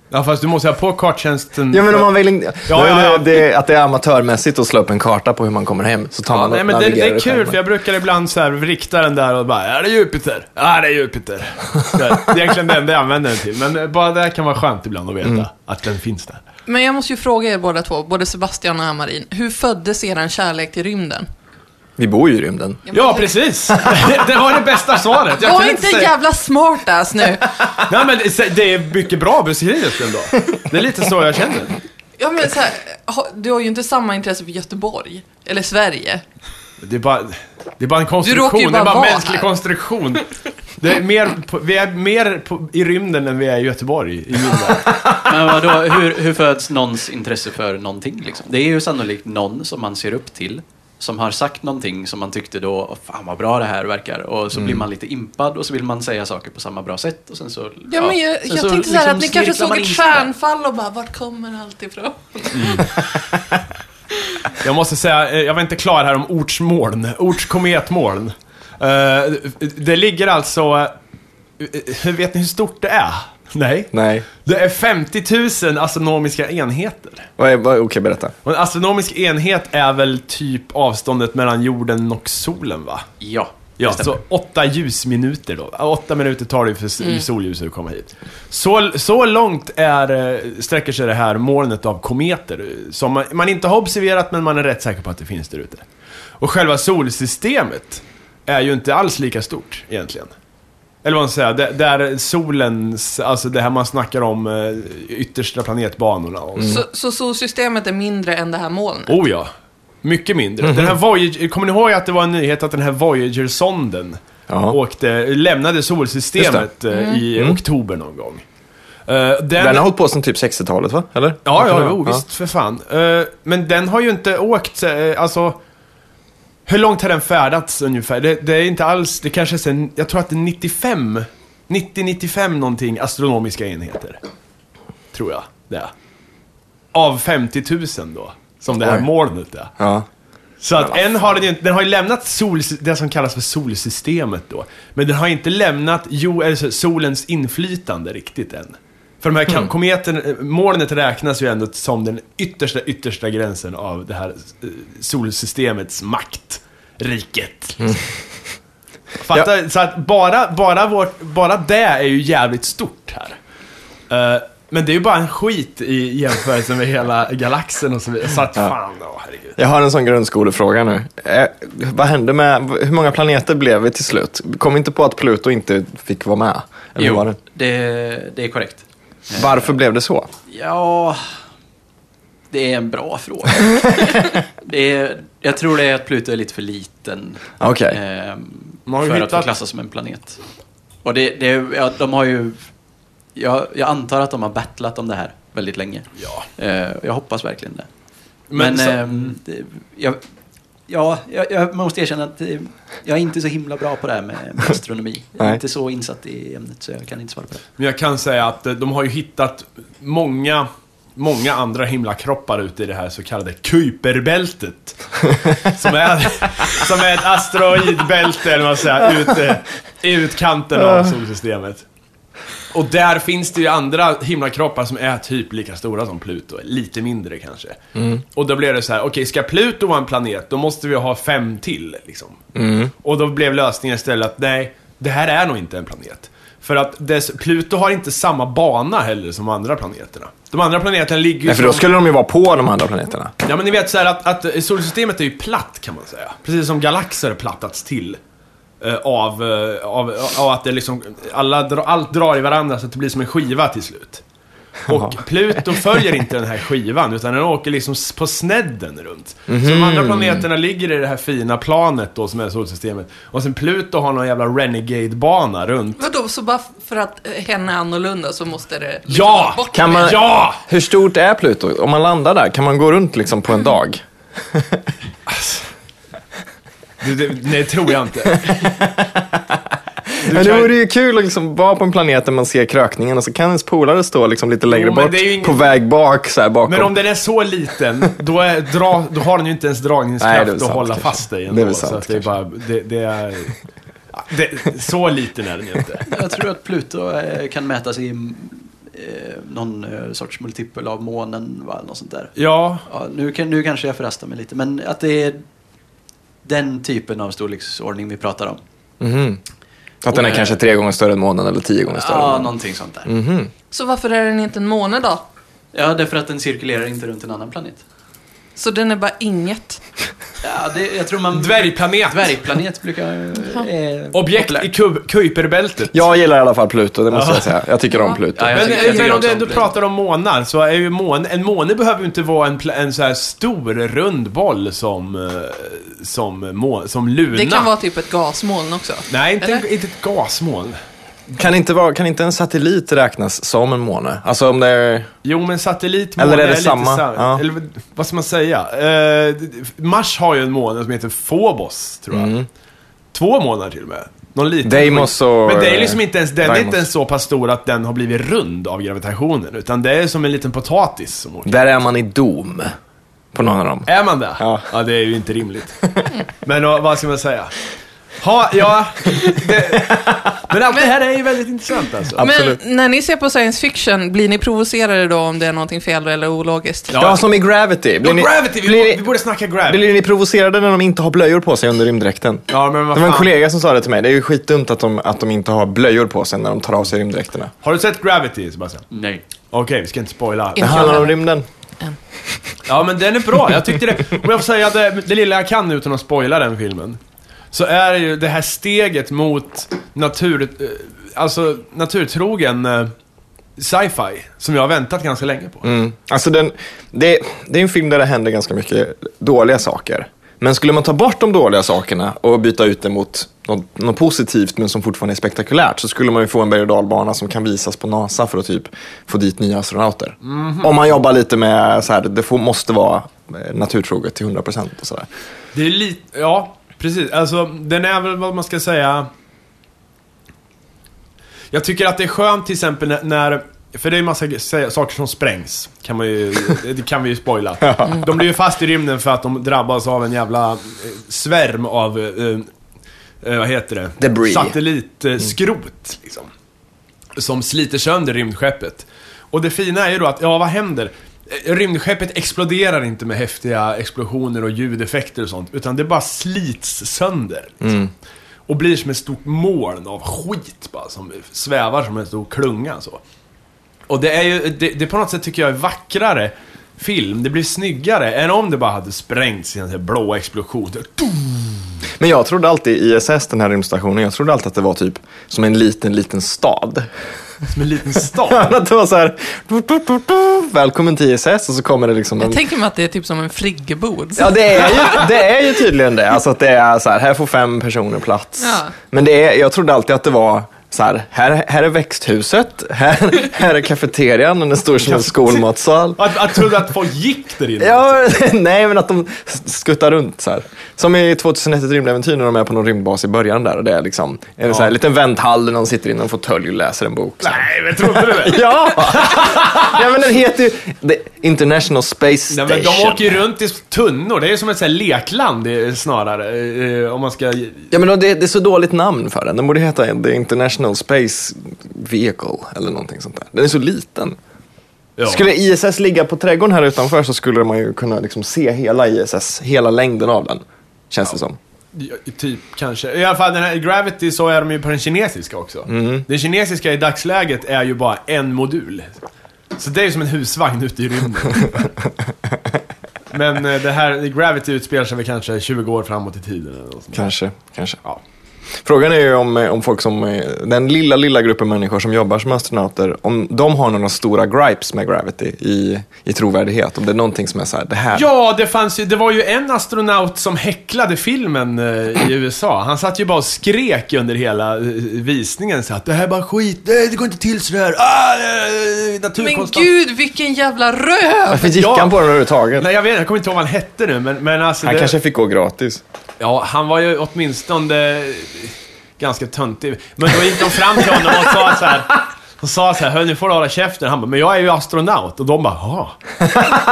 Ja fast du måste ha på karttjänsten. Ja, men om man vill inte... Ja, Ja, ja. Det, att det är amatörmässigt att slå upp en karta på hur man kommer hem, så tar Ja, man nej, men det, det är kul, för jag brukar ibland så här rikta den där och bara, är det Jupiter? Ja, det är Jupiter. Så Det är egentligen det enda jag använder den till, men bara det kan vara skönt ibland att veta Mm. att den finns där. Men jag måste ju fråga er båda två, både Sebastian och Amarin. Hur föddes eran kärlek till rymden? Vi bor ju i rymden. Ja, precis! det var det bästa svaret. Jag Var kan inte säga... jävla smartass nu! Nej, men det- det är mycket bra beskrivet ändå. Det är lite så jag känner. Ja, men så här, ha- du har ju inte samma intresse för Göteborg, eller Sverige. Det är bara, det är bara en råkar ju konstruktion, det är bara bara vara en mänsklig här. konstruktion. Det är mer på, vi är mer på, i rymden än vi är i Göteborg. I min värld. Men vadå, hur, hur föds någons intresse för någonting? Liksom? Det är ju sannolikt någon som man ser upp till, som har sagt någonting som man tyckte då, "Åh, fan vad bra det här verkar. Och så blir man lite impad och så vill man säga saker på samma bra sätt. Och sen så, Ja, men jag, sen jag så tänkte så här liksom att ni kanske såg ett stjärnfall och bara, vart kommer allt ifrån? Jag måste säga, eh, jag var inte klar här om ortsmoln. Ortskometmoln. Uh, det ligger alltså... Uh, vet ni hur stort det är? Nej. Nej. Det är 50 000 astronomiska enheter. Okej, berätta. Och en astronomisk enhet är väl typ avståndet mellan jorden och solen va? Ja, Ja, så åtta ljusminuter då. Åtta minuter tar det för mm. solljuset att komma hit. Så, så långt är, eh, sträcker sig det här molnet av kometer som man, man inte har observerat men man är rätt säker på att det finns där ute. Och själva solsystemet är ju inte alls lika stort egentligen. Eller vad man säger, det, där solens, alltså det här man snackar om eh, yttersta planetbanorna och så. Så, så solsystemet är mindre än det här molnet? Oh ja. Mycket mindre. Den här Voyager, kommer ni ihåg att det var en nyhet att den här Voyager-sonden Ja. åkte, lämnade solsystemet eh, i oktober någon gång. Eh, den, Den har hållit på sedan typ 60-talet, va? Eller? Ja, ja, Ja. jo, visst för fan. Eh, men den har ju inte åkt, eh, alltså... Hur långt har den färdats ungefär? Det, det är inte alls, det kanske är sen, jag tror att det är 95, 90-95 någonting astronomiska enheter. Tror jag det är. Av 50 000 då, som det här Oj. molnet är. Ja. Så att en har den, ju inte- den har ju lämnat sol, det som kallas för solsystemet då. Men den har inte lämnat jo, eller så, solens inflytande riktigt än. För de här mm. kometen, molnet räknas ju ändå som den yttersta, yttersta gränsen av det här eh, solsystemets makt. Riket. Fattar? Så att bara, bara, vårt, bara det är ju jävligt stort här. Eh, men det är ju bara en skit i jämförelse med hela galaxen och så vidare. Så att fan, åh herregud. Jag har en sån grundskolefråga nu. Eh, vad hände med, hur många planeter blev vi till slut? Kom inte på att Pluto inte fick vara med? Eller Jo, det? det, det är korrekt. Varför blev det så? Ja, det är en bra fråga. det är, jag tror det är att Pluto är lite för liten har ju för att få hittat- klassas som en planet. Och det, det, ja, de har ju... Jag, jag antar att de har battlat om det här väldigt länge. Ja. Eh, jag hoppas verkligen det. Men Men, så- ehm, det, jag, ja, jag, jag måste erkänna att eh, jag är inte så himla bra på det här med, med astronomi. Jag är inte så insatt i ämnet så jag kan inte svara på det. Men jag kan säga att eh, de har ju hittat många många andra himlakroppar ute i det här så kallade Kuiperbältet. som, är, som är ett asteroidbälte, eller vad man säger, ute, i utkanten av solsystemet. Och där finns det ju andra himlakroppar som är typ lika stora som Pluto, lite mindre kanske. Och då blev det så här, okej, ska Pluto vara en planet, då måste vi ha fem till, liksom. Och då blev lösningen istället att nej, det här är nog inte en planet. För att dess, Pluto har inte samma bana heller som andra planeterna. De andra planeterna ligger ju Nej, för då skulle de ju vara på de andra planeterna. Ja men ni vet så här att, att solsystemet är ju platt kan man säga. Precis som galaxer plattats till. Eh, av, eh, av, av att det liksom, alla, allt drar i varandra så att det blir som en skiva till slut. Och Pluto följer inte den här skivan, utan den åker liksom på snedden runt. Så de andra planeterna ligger i det här fina planet då, som är solsystemet. Och sen Pluto har någon jävla Renegade-bana runt. Vadå, så bara för att eh, hen är annorlunda så måste det liksom Ja! bort Kan man-? Ja! Hur stort är Pluto? Om man landar där, kan man gå runt liksom på en dag? Det, det, nej, tror jag inte. Du Men det kan- vore ju kul att liksom vara på en planet där man ser krökningen och så kan ens polare stå liksom lite längre Jo, bort ingen- på väg bak så här bakom. Men om den är så liten, då, är, dra, då har den ju inte ens dragningskraft att sant, hålla kanske. fast dig Det är ändå. väl så sant, att det är bara, det, det är... Det, så liten är den ju inte. Jag tror att Pluto eh, kan mätas i eh, någon eh, sorts multipel av månen, va? Något sånt där. Ja, Ja, nu, kan, nu kanske jag förrastar mig lite, men att det är den typen av storleksordning vi pratar om. Mhm. Att den är Och, kanske eh, tre gånger större än månen eller tio gånger större. än Ja, någonting sånt där. Mhm. Så varför är den inte en måne då? Ja, därför att den cirkulerar inte runt en annan planet. Så den är bara inget? Ja, det, jag tror man... dvärgplanet. Dvärgplanet brukar... Eh, Objekt populärt. i kub, Kuiperbältet. Jag gillar i alla fall Pluto, det måste jag säga. Jag tycker om Pluto. Ja, jag Men, tycker- jag tycker men om du om ändå pratar om månar, så är ju mån, en måne behöver ju inte vara en, en så här stor rund boll som, eh, som, må, som Luna. Det kan vara typ ett gasmoln också. Nej, inte, Eller? inte ett gasmoln. Kan, inte vara, kan inte en satellit räknas som en måne? Alltså om det är... Jo, men satellit Eller är det lite samma? sam- Ja. Eller vad ska man säga? Eh, Mars har ju en måne som heter Phobos, tror jag. Två månader till och med. Någon liten Deimos och, Men det är liksom inte ens, den är inte ens så pass stor att den har blivit rund av gravitationen. Utan det är som en liten potatis som åker. Där är man i dom. På någon av dem. Är man det? Ja. ja det är ju inte rimligt. Men vad ska man säga? Ha, ja, det, men allt det här är ju väldigt intressant alltså. Absolut. Men när ni ser på science fiction, blir ni provocerade då om det är någonting fel eller ologiskt? Ja. Ja, som i Gravity. Blir ni, Gravity, vi, blir, vi ni, borde snacka Gravity. blir ni provocerade när de inte har blöjor på sig under rymddräkten? Ja, men vad Det var en fan. kollega som sa det till mig. Det är ju skitdumt att de, att de inte har blöjor på sig när de tar av sig rymddräkterna. Har du sett Gravity, Sebastian? Nej. Okej, vi ska inte spoila. Det handlar om rymden. Ja, men den är bra. Jag tyckte det. Om jag får säga det, det lilla jag kan utan att spoila den filmen. Så är det ju det här steget mot natur... eh, Alltså naturtrogen eh, sci-fi. Som jag har väntat ganska länge på. Mm. Alltså den, det, det är en film där det händer ganska mycket dåliga saker. Men skulle man ta bort de dåliga sakerna och byta ut det mot något, något positivt men som fortfarande är spektakulärt så skulle man ju få en berg och dalbana som kan visas på NASA för att typ få dit nya astronauter. Om man jobbar lite med så här, det får, måste vara eh, naturtroget till 100% och sådär. Det är lite... Ja, precis. Alltså, den är väl vad man ska säga... Jag tycker att det är skönt till exempel när- när... För det är ju massa saker som sprängs. Kan man ju, det kan vi ju spoila. De blir ju fast i rymden för att de drabbas av en jävla eh, svärm av... Eh, eh, vad heter det? Debris. Satellitskrot, liksom. Som sliter sönder rymdskeppet. Och det fina är ju då att, ja vad händer? Eh, Rymdskeppet exploderar inte med häftiga explosioner och ljudeffekter och sånt, utan det bara slits sönder. Liksom. Och blir som ett stort moln av skit bara, som svävar som en stor klunga så. Och det är ju, det, det på något sätt tycker jag är vackrare film, det blir snyggare än om det bara hade sprängts i en sån här blå explosion. Men jag trodde alltid, ISS, den här rymdstationen, jag trodde alltid att det var typ som en liten, liten stad. Som en liten stad. att det var så här, du, du, du, välkommen till ISS och så kommer det liksom en... Jag tänker mig att det är typ som en friggebod. Ja, det är, ju, det är ju tydligen det. Alltså att det är så här, här får fem personer plats. Ja. Men det är, jag trodde alltid att det var så här, här, här är växthuset, här, här är kafeterian, den är stor som en skolmatsal. Att, jag trodde att folk gick där inne. Ja, nej men att de skuttar runt så här. Som i 2001 ett rymdäventyr när de är på någon rymdbas i början där och det är liksom en så här, liten vänthall där någon sitter i en fåtölj och läser en bok. Så. Nej, men trodde du det? Ja! ja men den heter ju The International Space Nej, Station. men de åker ju runt i tunnor. Det är som ett så här lekland snarare. eh, Om man ska... Ja, men det, det är så dåligt namn för den. Den borde heta The International Space Vehicle eller någonting sånt där. Den är så liten. Ja. Skulle ISS ligga på trädgården här utanför så skulle man ju kunna liksom se hela ISS, hela längden av den. Känns det som. Ja, Typ, kanske. I alla fall den här Gravity så är de ju på den kinesiska också. Mm. Den kinesiska i dagsläget är ju bara en modul. Så det är ju som en husvagn ute i rymden. Men eh, det här, Gravity utspelar sig väl kanske 20 år framåt i tiden eller något sånt där. Kanske, kanske. Ja. Frågan är ju om, eh, om folk som, eh, den lilla, lilla gruppen människor som jobbar som astronauter, om de har några stora gripes med Gravity i, i trovärdighet. Om det är någonting som är så här, det här. Ja, det fanns ju, det var ju en astronaut som häcklade filmen eh, i USA. Han satt ju bara och skrek under hela visningen så att det här är bara skit, det, går inte till sådär, ah, Men gud, vilken jävla röv! Varför gick Ja. han på den överhuvudtaget? Nej, jag vet jag kommer inte ihåg vad han hette nu, men, men alltså... Han det, kanske fick gå gratis. Ja, han var ju åtminstone ganska töntig. Men då gick de fram till honom och sa så här. De sa så här, hör nu får du hålla käften. Han bara, men jag är ju astronaut. Och de bara, ja.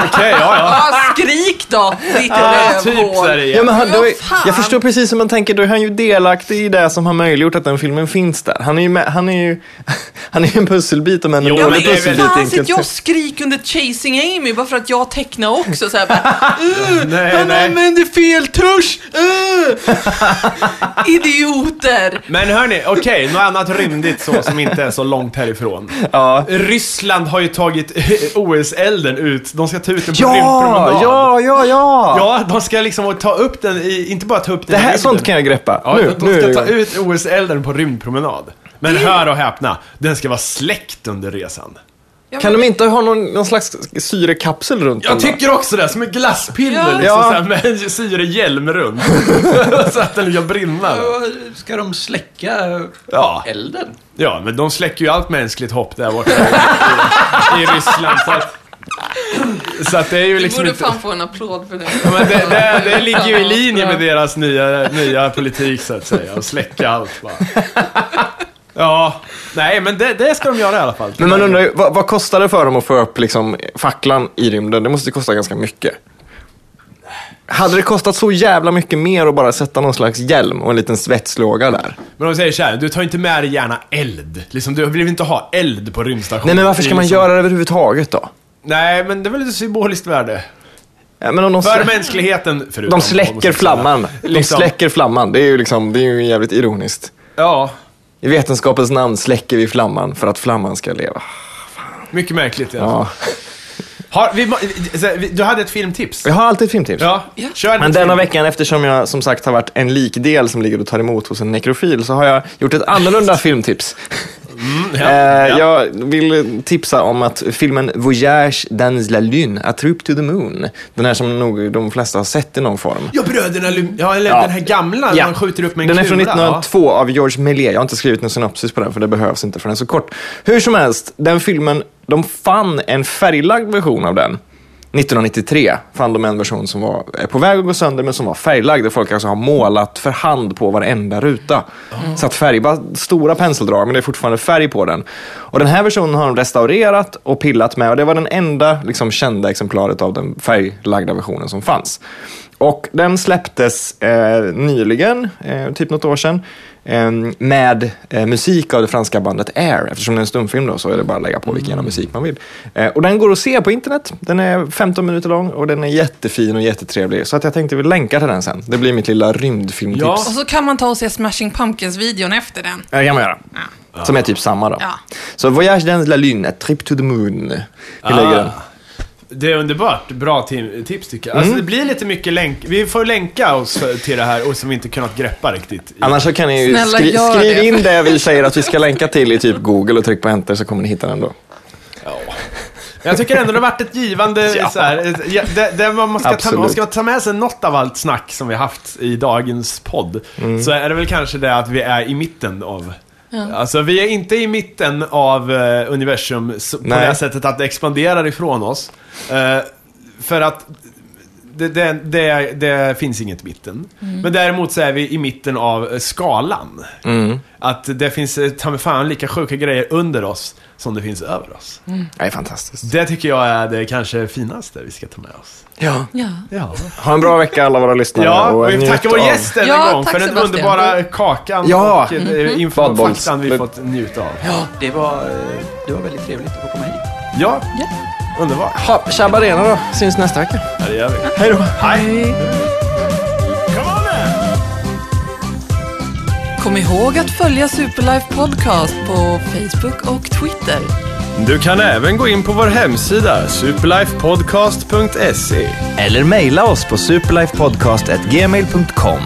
Okej, ja, ja. Ah, skrik då, ditt ja typ så är det Ja, men han, då, jag förstår precis som man tänker, då är han ju delaktig i det som har möjliggjort att den filmen finns där. Han är ju, med, han är ju, han är ju en pusselbit, om än en dålig pusselbit. Fan, en sitter jag och skrik under Chasing Amy bara för att jag tecknar också så här bara, uh, Nej, Han nej. använder fel tusch! Uh. Idioter! Men hörni, okej, något annat rymdigt så som inte är så långt härifrån. Ja. Ryssland har ju tagit OS-elden ut. De ska ta ut den på Ja, rymdpromenad. ja, ja, ja! Ja, de ska liksom ta upp den i, inte bara ta upp den Det här, sånt kan jag greppa. Ja, nu, de nu. ska ta ut OS-elden på rymdpromenad. Men hör och häpna, den ska vara släckt under resan. Ja, Kan men- de inte ha någon, någon slags syrekapsel runt Jag tycker också det, som en glasspinne Ja. liksom, Ja. så här, med en syrehjälm runt. så att den liksom brinner. Ska de släcka Ja. elden? ja, men de släcker ju allt mänskligt hopp där borta i, i Ryssland. Så att, så att det är ju Du liksom borde inte... fan få en applåd för det. Ja, men det, det, det ligger ju i linje med deras nya, nya politik så att säga. Att släcka allt bara. Ja, nej men det, det ska de göra i alla fall. Men man undrar ju, vad, vad kostar det för dem att få upp liksom, facklan i rymden? Det måste ju kosta ganska mycket. Hade det kostat så jävla mycket mer att bara sätta någon slags hjälm och en liten svetslåga där? Men de säger så här, du tar inte med dig gärna eld. Liksom, du vill inte ha eld på rymdstationen. Nej men varför ska man göra det överhuvudtaget då? Nej, men det är väl ett symboliskt värde. Ja, men om de, För mänskligheten, förutom de släcker flamman. De Liksom. släcker flamman. Det är ju liksom, det är ju jävligt ironiskt. Ja, I vetenskapens namn släcker vi flamman för att flamman ska leva. mycket märkligt i alla fall. Ja. Har, vi, du hade ett filmtips? Jag har alltid ett filmtips. Ja, Ja. kör Men denna film. veckan, eftersom jag som sagt har varit en likdel som ligger och tar emot hos en nekrofil, så har jag gjort ett annorlunda filmtips. Ja, Eh, ja. Jag vill tipsa om att filmen Voyage dans la lune, A trip to the moon, den här som nog de flesta har sett i någon form. Ja, Bröderna Lum... Ja, eller Ja. den här gamla, Ja. man skjuter upp med en Den är från kula. 1902 av George Méliès. Jag har inte skrivit någon synopsis på den för det behövs inte för den är så kort. Hur som helst, den filmen, de fann en färglagd version av den. 1993 fann de en version som var är på väg att gå sönder men som var färglagd. Folk alltså har målat för hand på varenda ruta. Satt färg, bara stora penseldrag men det är fortfarande färg på den. Och den här versionen har de restaurerat och pillat med och det var den enda liksom, kända exemplaret av den färglagda versionen som fanns. Och den släpptes eh, nyligen, eh, typ något år sedan, med eh, musik av det franska bandet Air. Eftersom det är en stumfilm då så är det bara att lägga på vilken jävla musik man vill. Eh, och den går att se på internet. Den är 15 minuter lång och den är jättefin och jättetrevlig. Så att jag tänkte vi länkar till den sen. Det blir mitt lilla rymdfilmtips. Ja. Och så kan man ta och se Smashing Pumpkins-videon efter den. Det kan man göra. Som är typ samma då. Ja. Så Voyage dans la lune, trip to the moon. Vi lägger den. Det är underbart. Bra tips tycker jag. Alltså Mm. det blir lite mycket länk. Vi får länka oss till det här och som vi inte kunnat greppa riktigt. Annars så kan ni ju Snälla, skri- skriv det. in det vi säger att vi ska länka till i typ Google och tryck på enter så kommer ni hitta den då. Men Jag tycker ändå det har varit ett givande Ja. så här, ja, det, det man, ska ta, man ska ta med sig något av allt snack som vi haft i dagens podd. Mm. Så är det väl kanske det att vi är i mitten av Alltså vi är inte i mitten av eh, universum på Nej. det sättet att det expanderar ifrån oss. Eh, för att det, det, det, det finns inget mitten. Men däremot så är vi i mitten av eh, skalan. Att det finns eh, ta mig fan lika sjuka grejer under oss som det finns över oss. Det är fantastiskt. Det tycker jag är det kanske finaste vi ska ta med oss. Ja. Ja. Ja, Ha en bra vecka alla våra lyssnare. ja och vi njut tackar vår gäst än Ja, en gång för den Sebastian. underbara kakan Ja. och eh, info och faktan vi fått njuta av. Ja, det var, det var väldigt trevligt att få komma hit. Ja, Ja. Underbart. Ha, tjabba rena då. Syns nästa vecka. Ja, det gör vi. Hej då. Hej! Kom ihåg att följa Superlife Podcast på Facebook och Twitter. Du kan även gå in på vår hemsida superlifepodcast.se Eller mejla oss på superlifepodcast.gmail.com.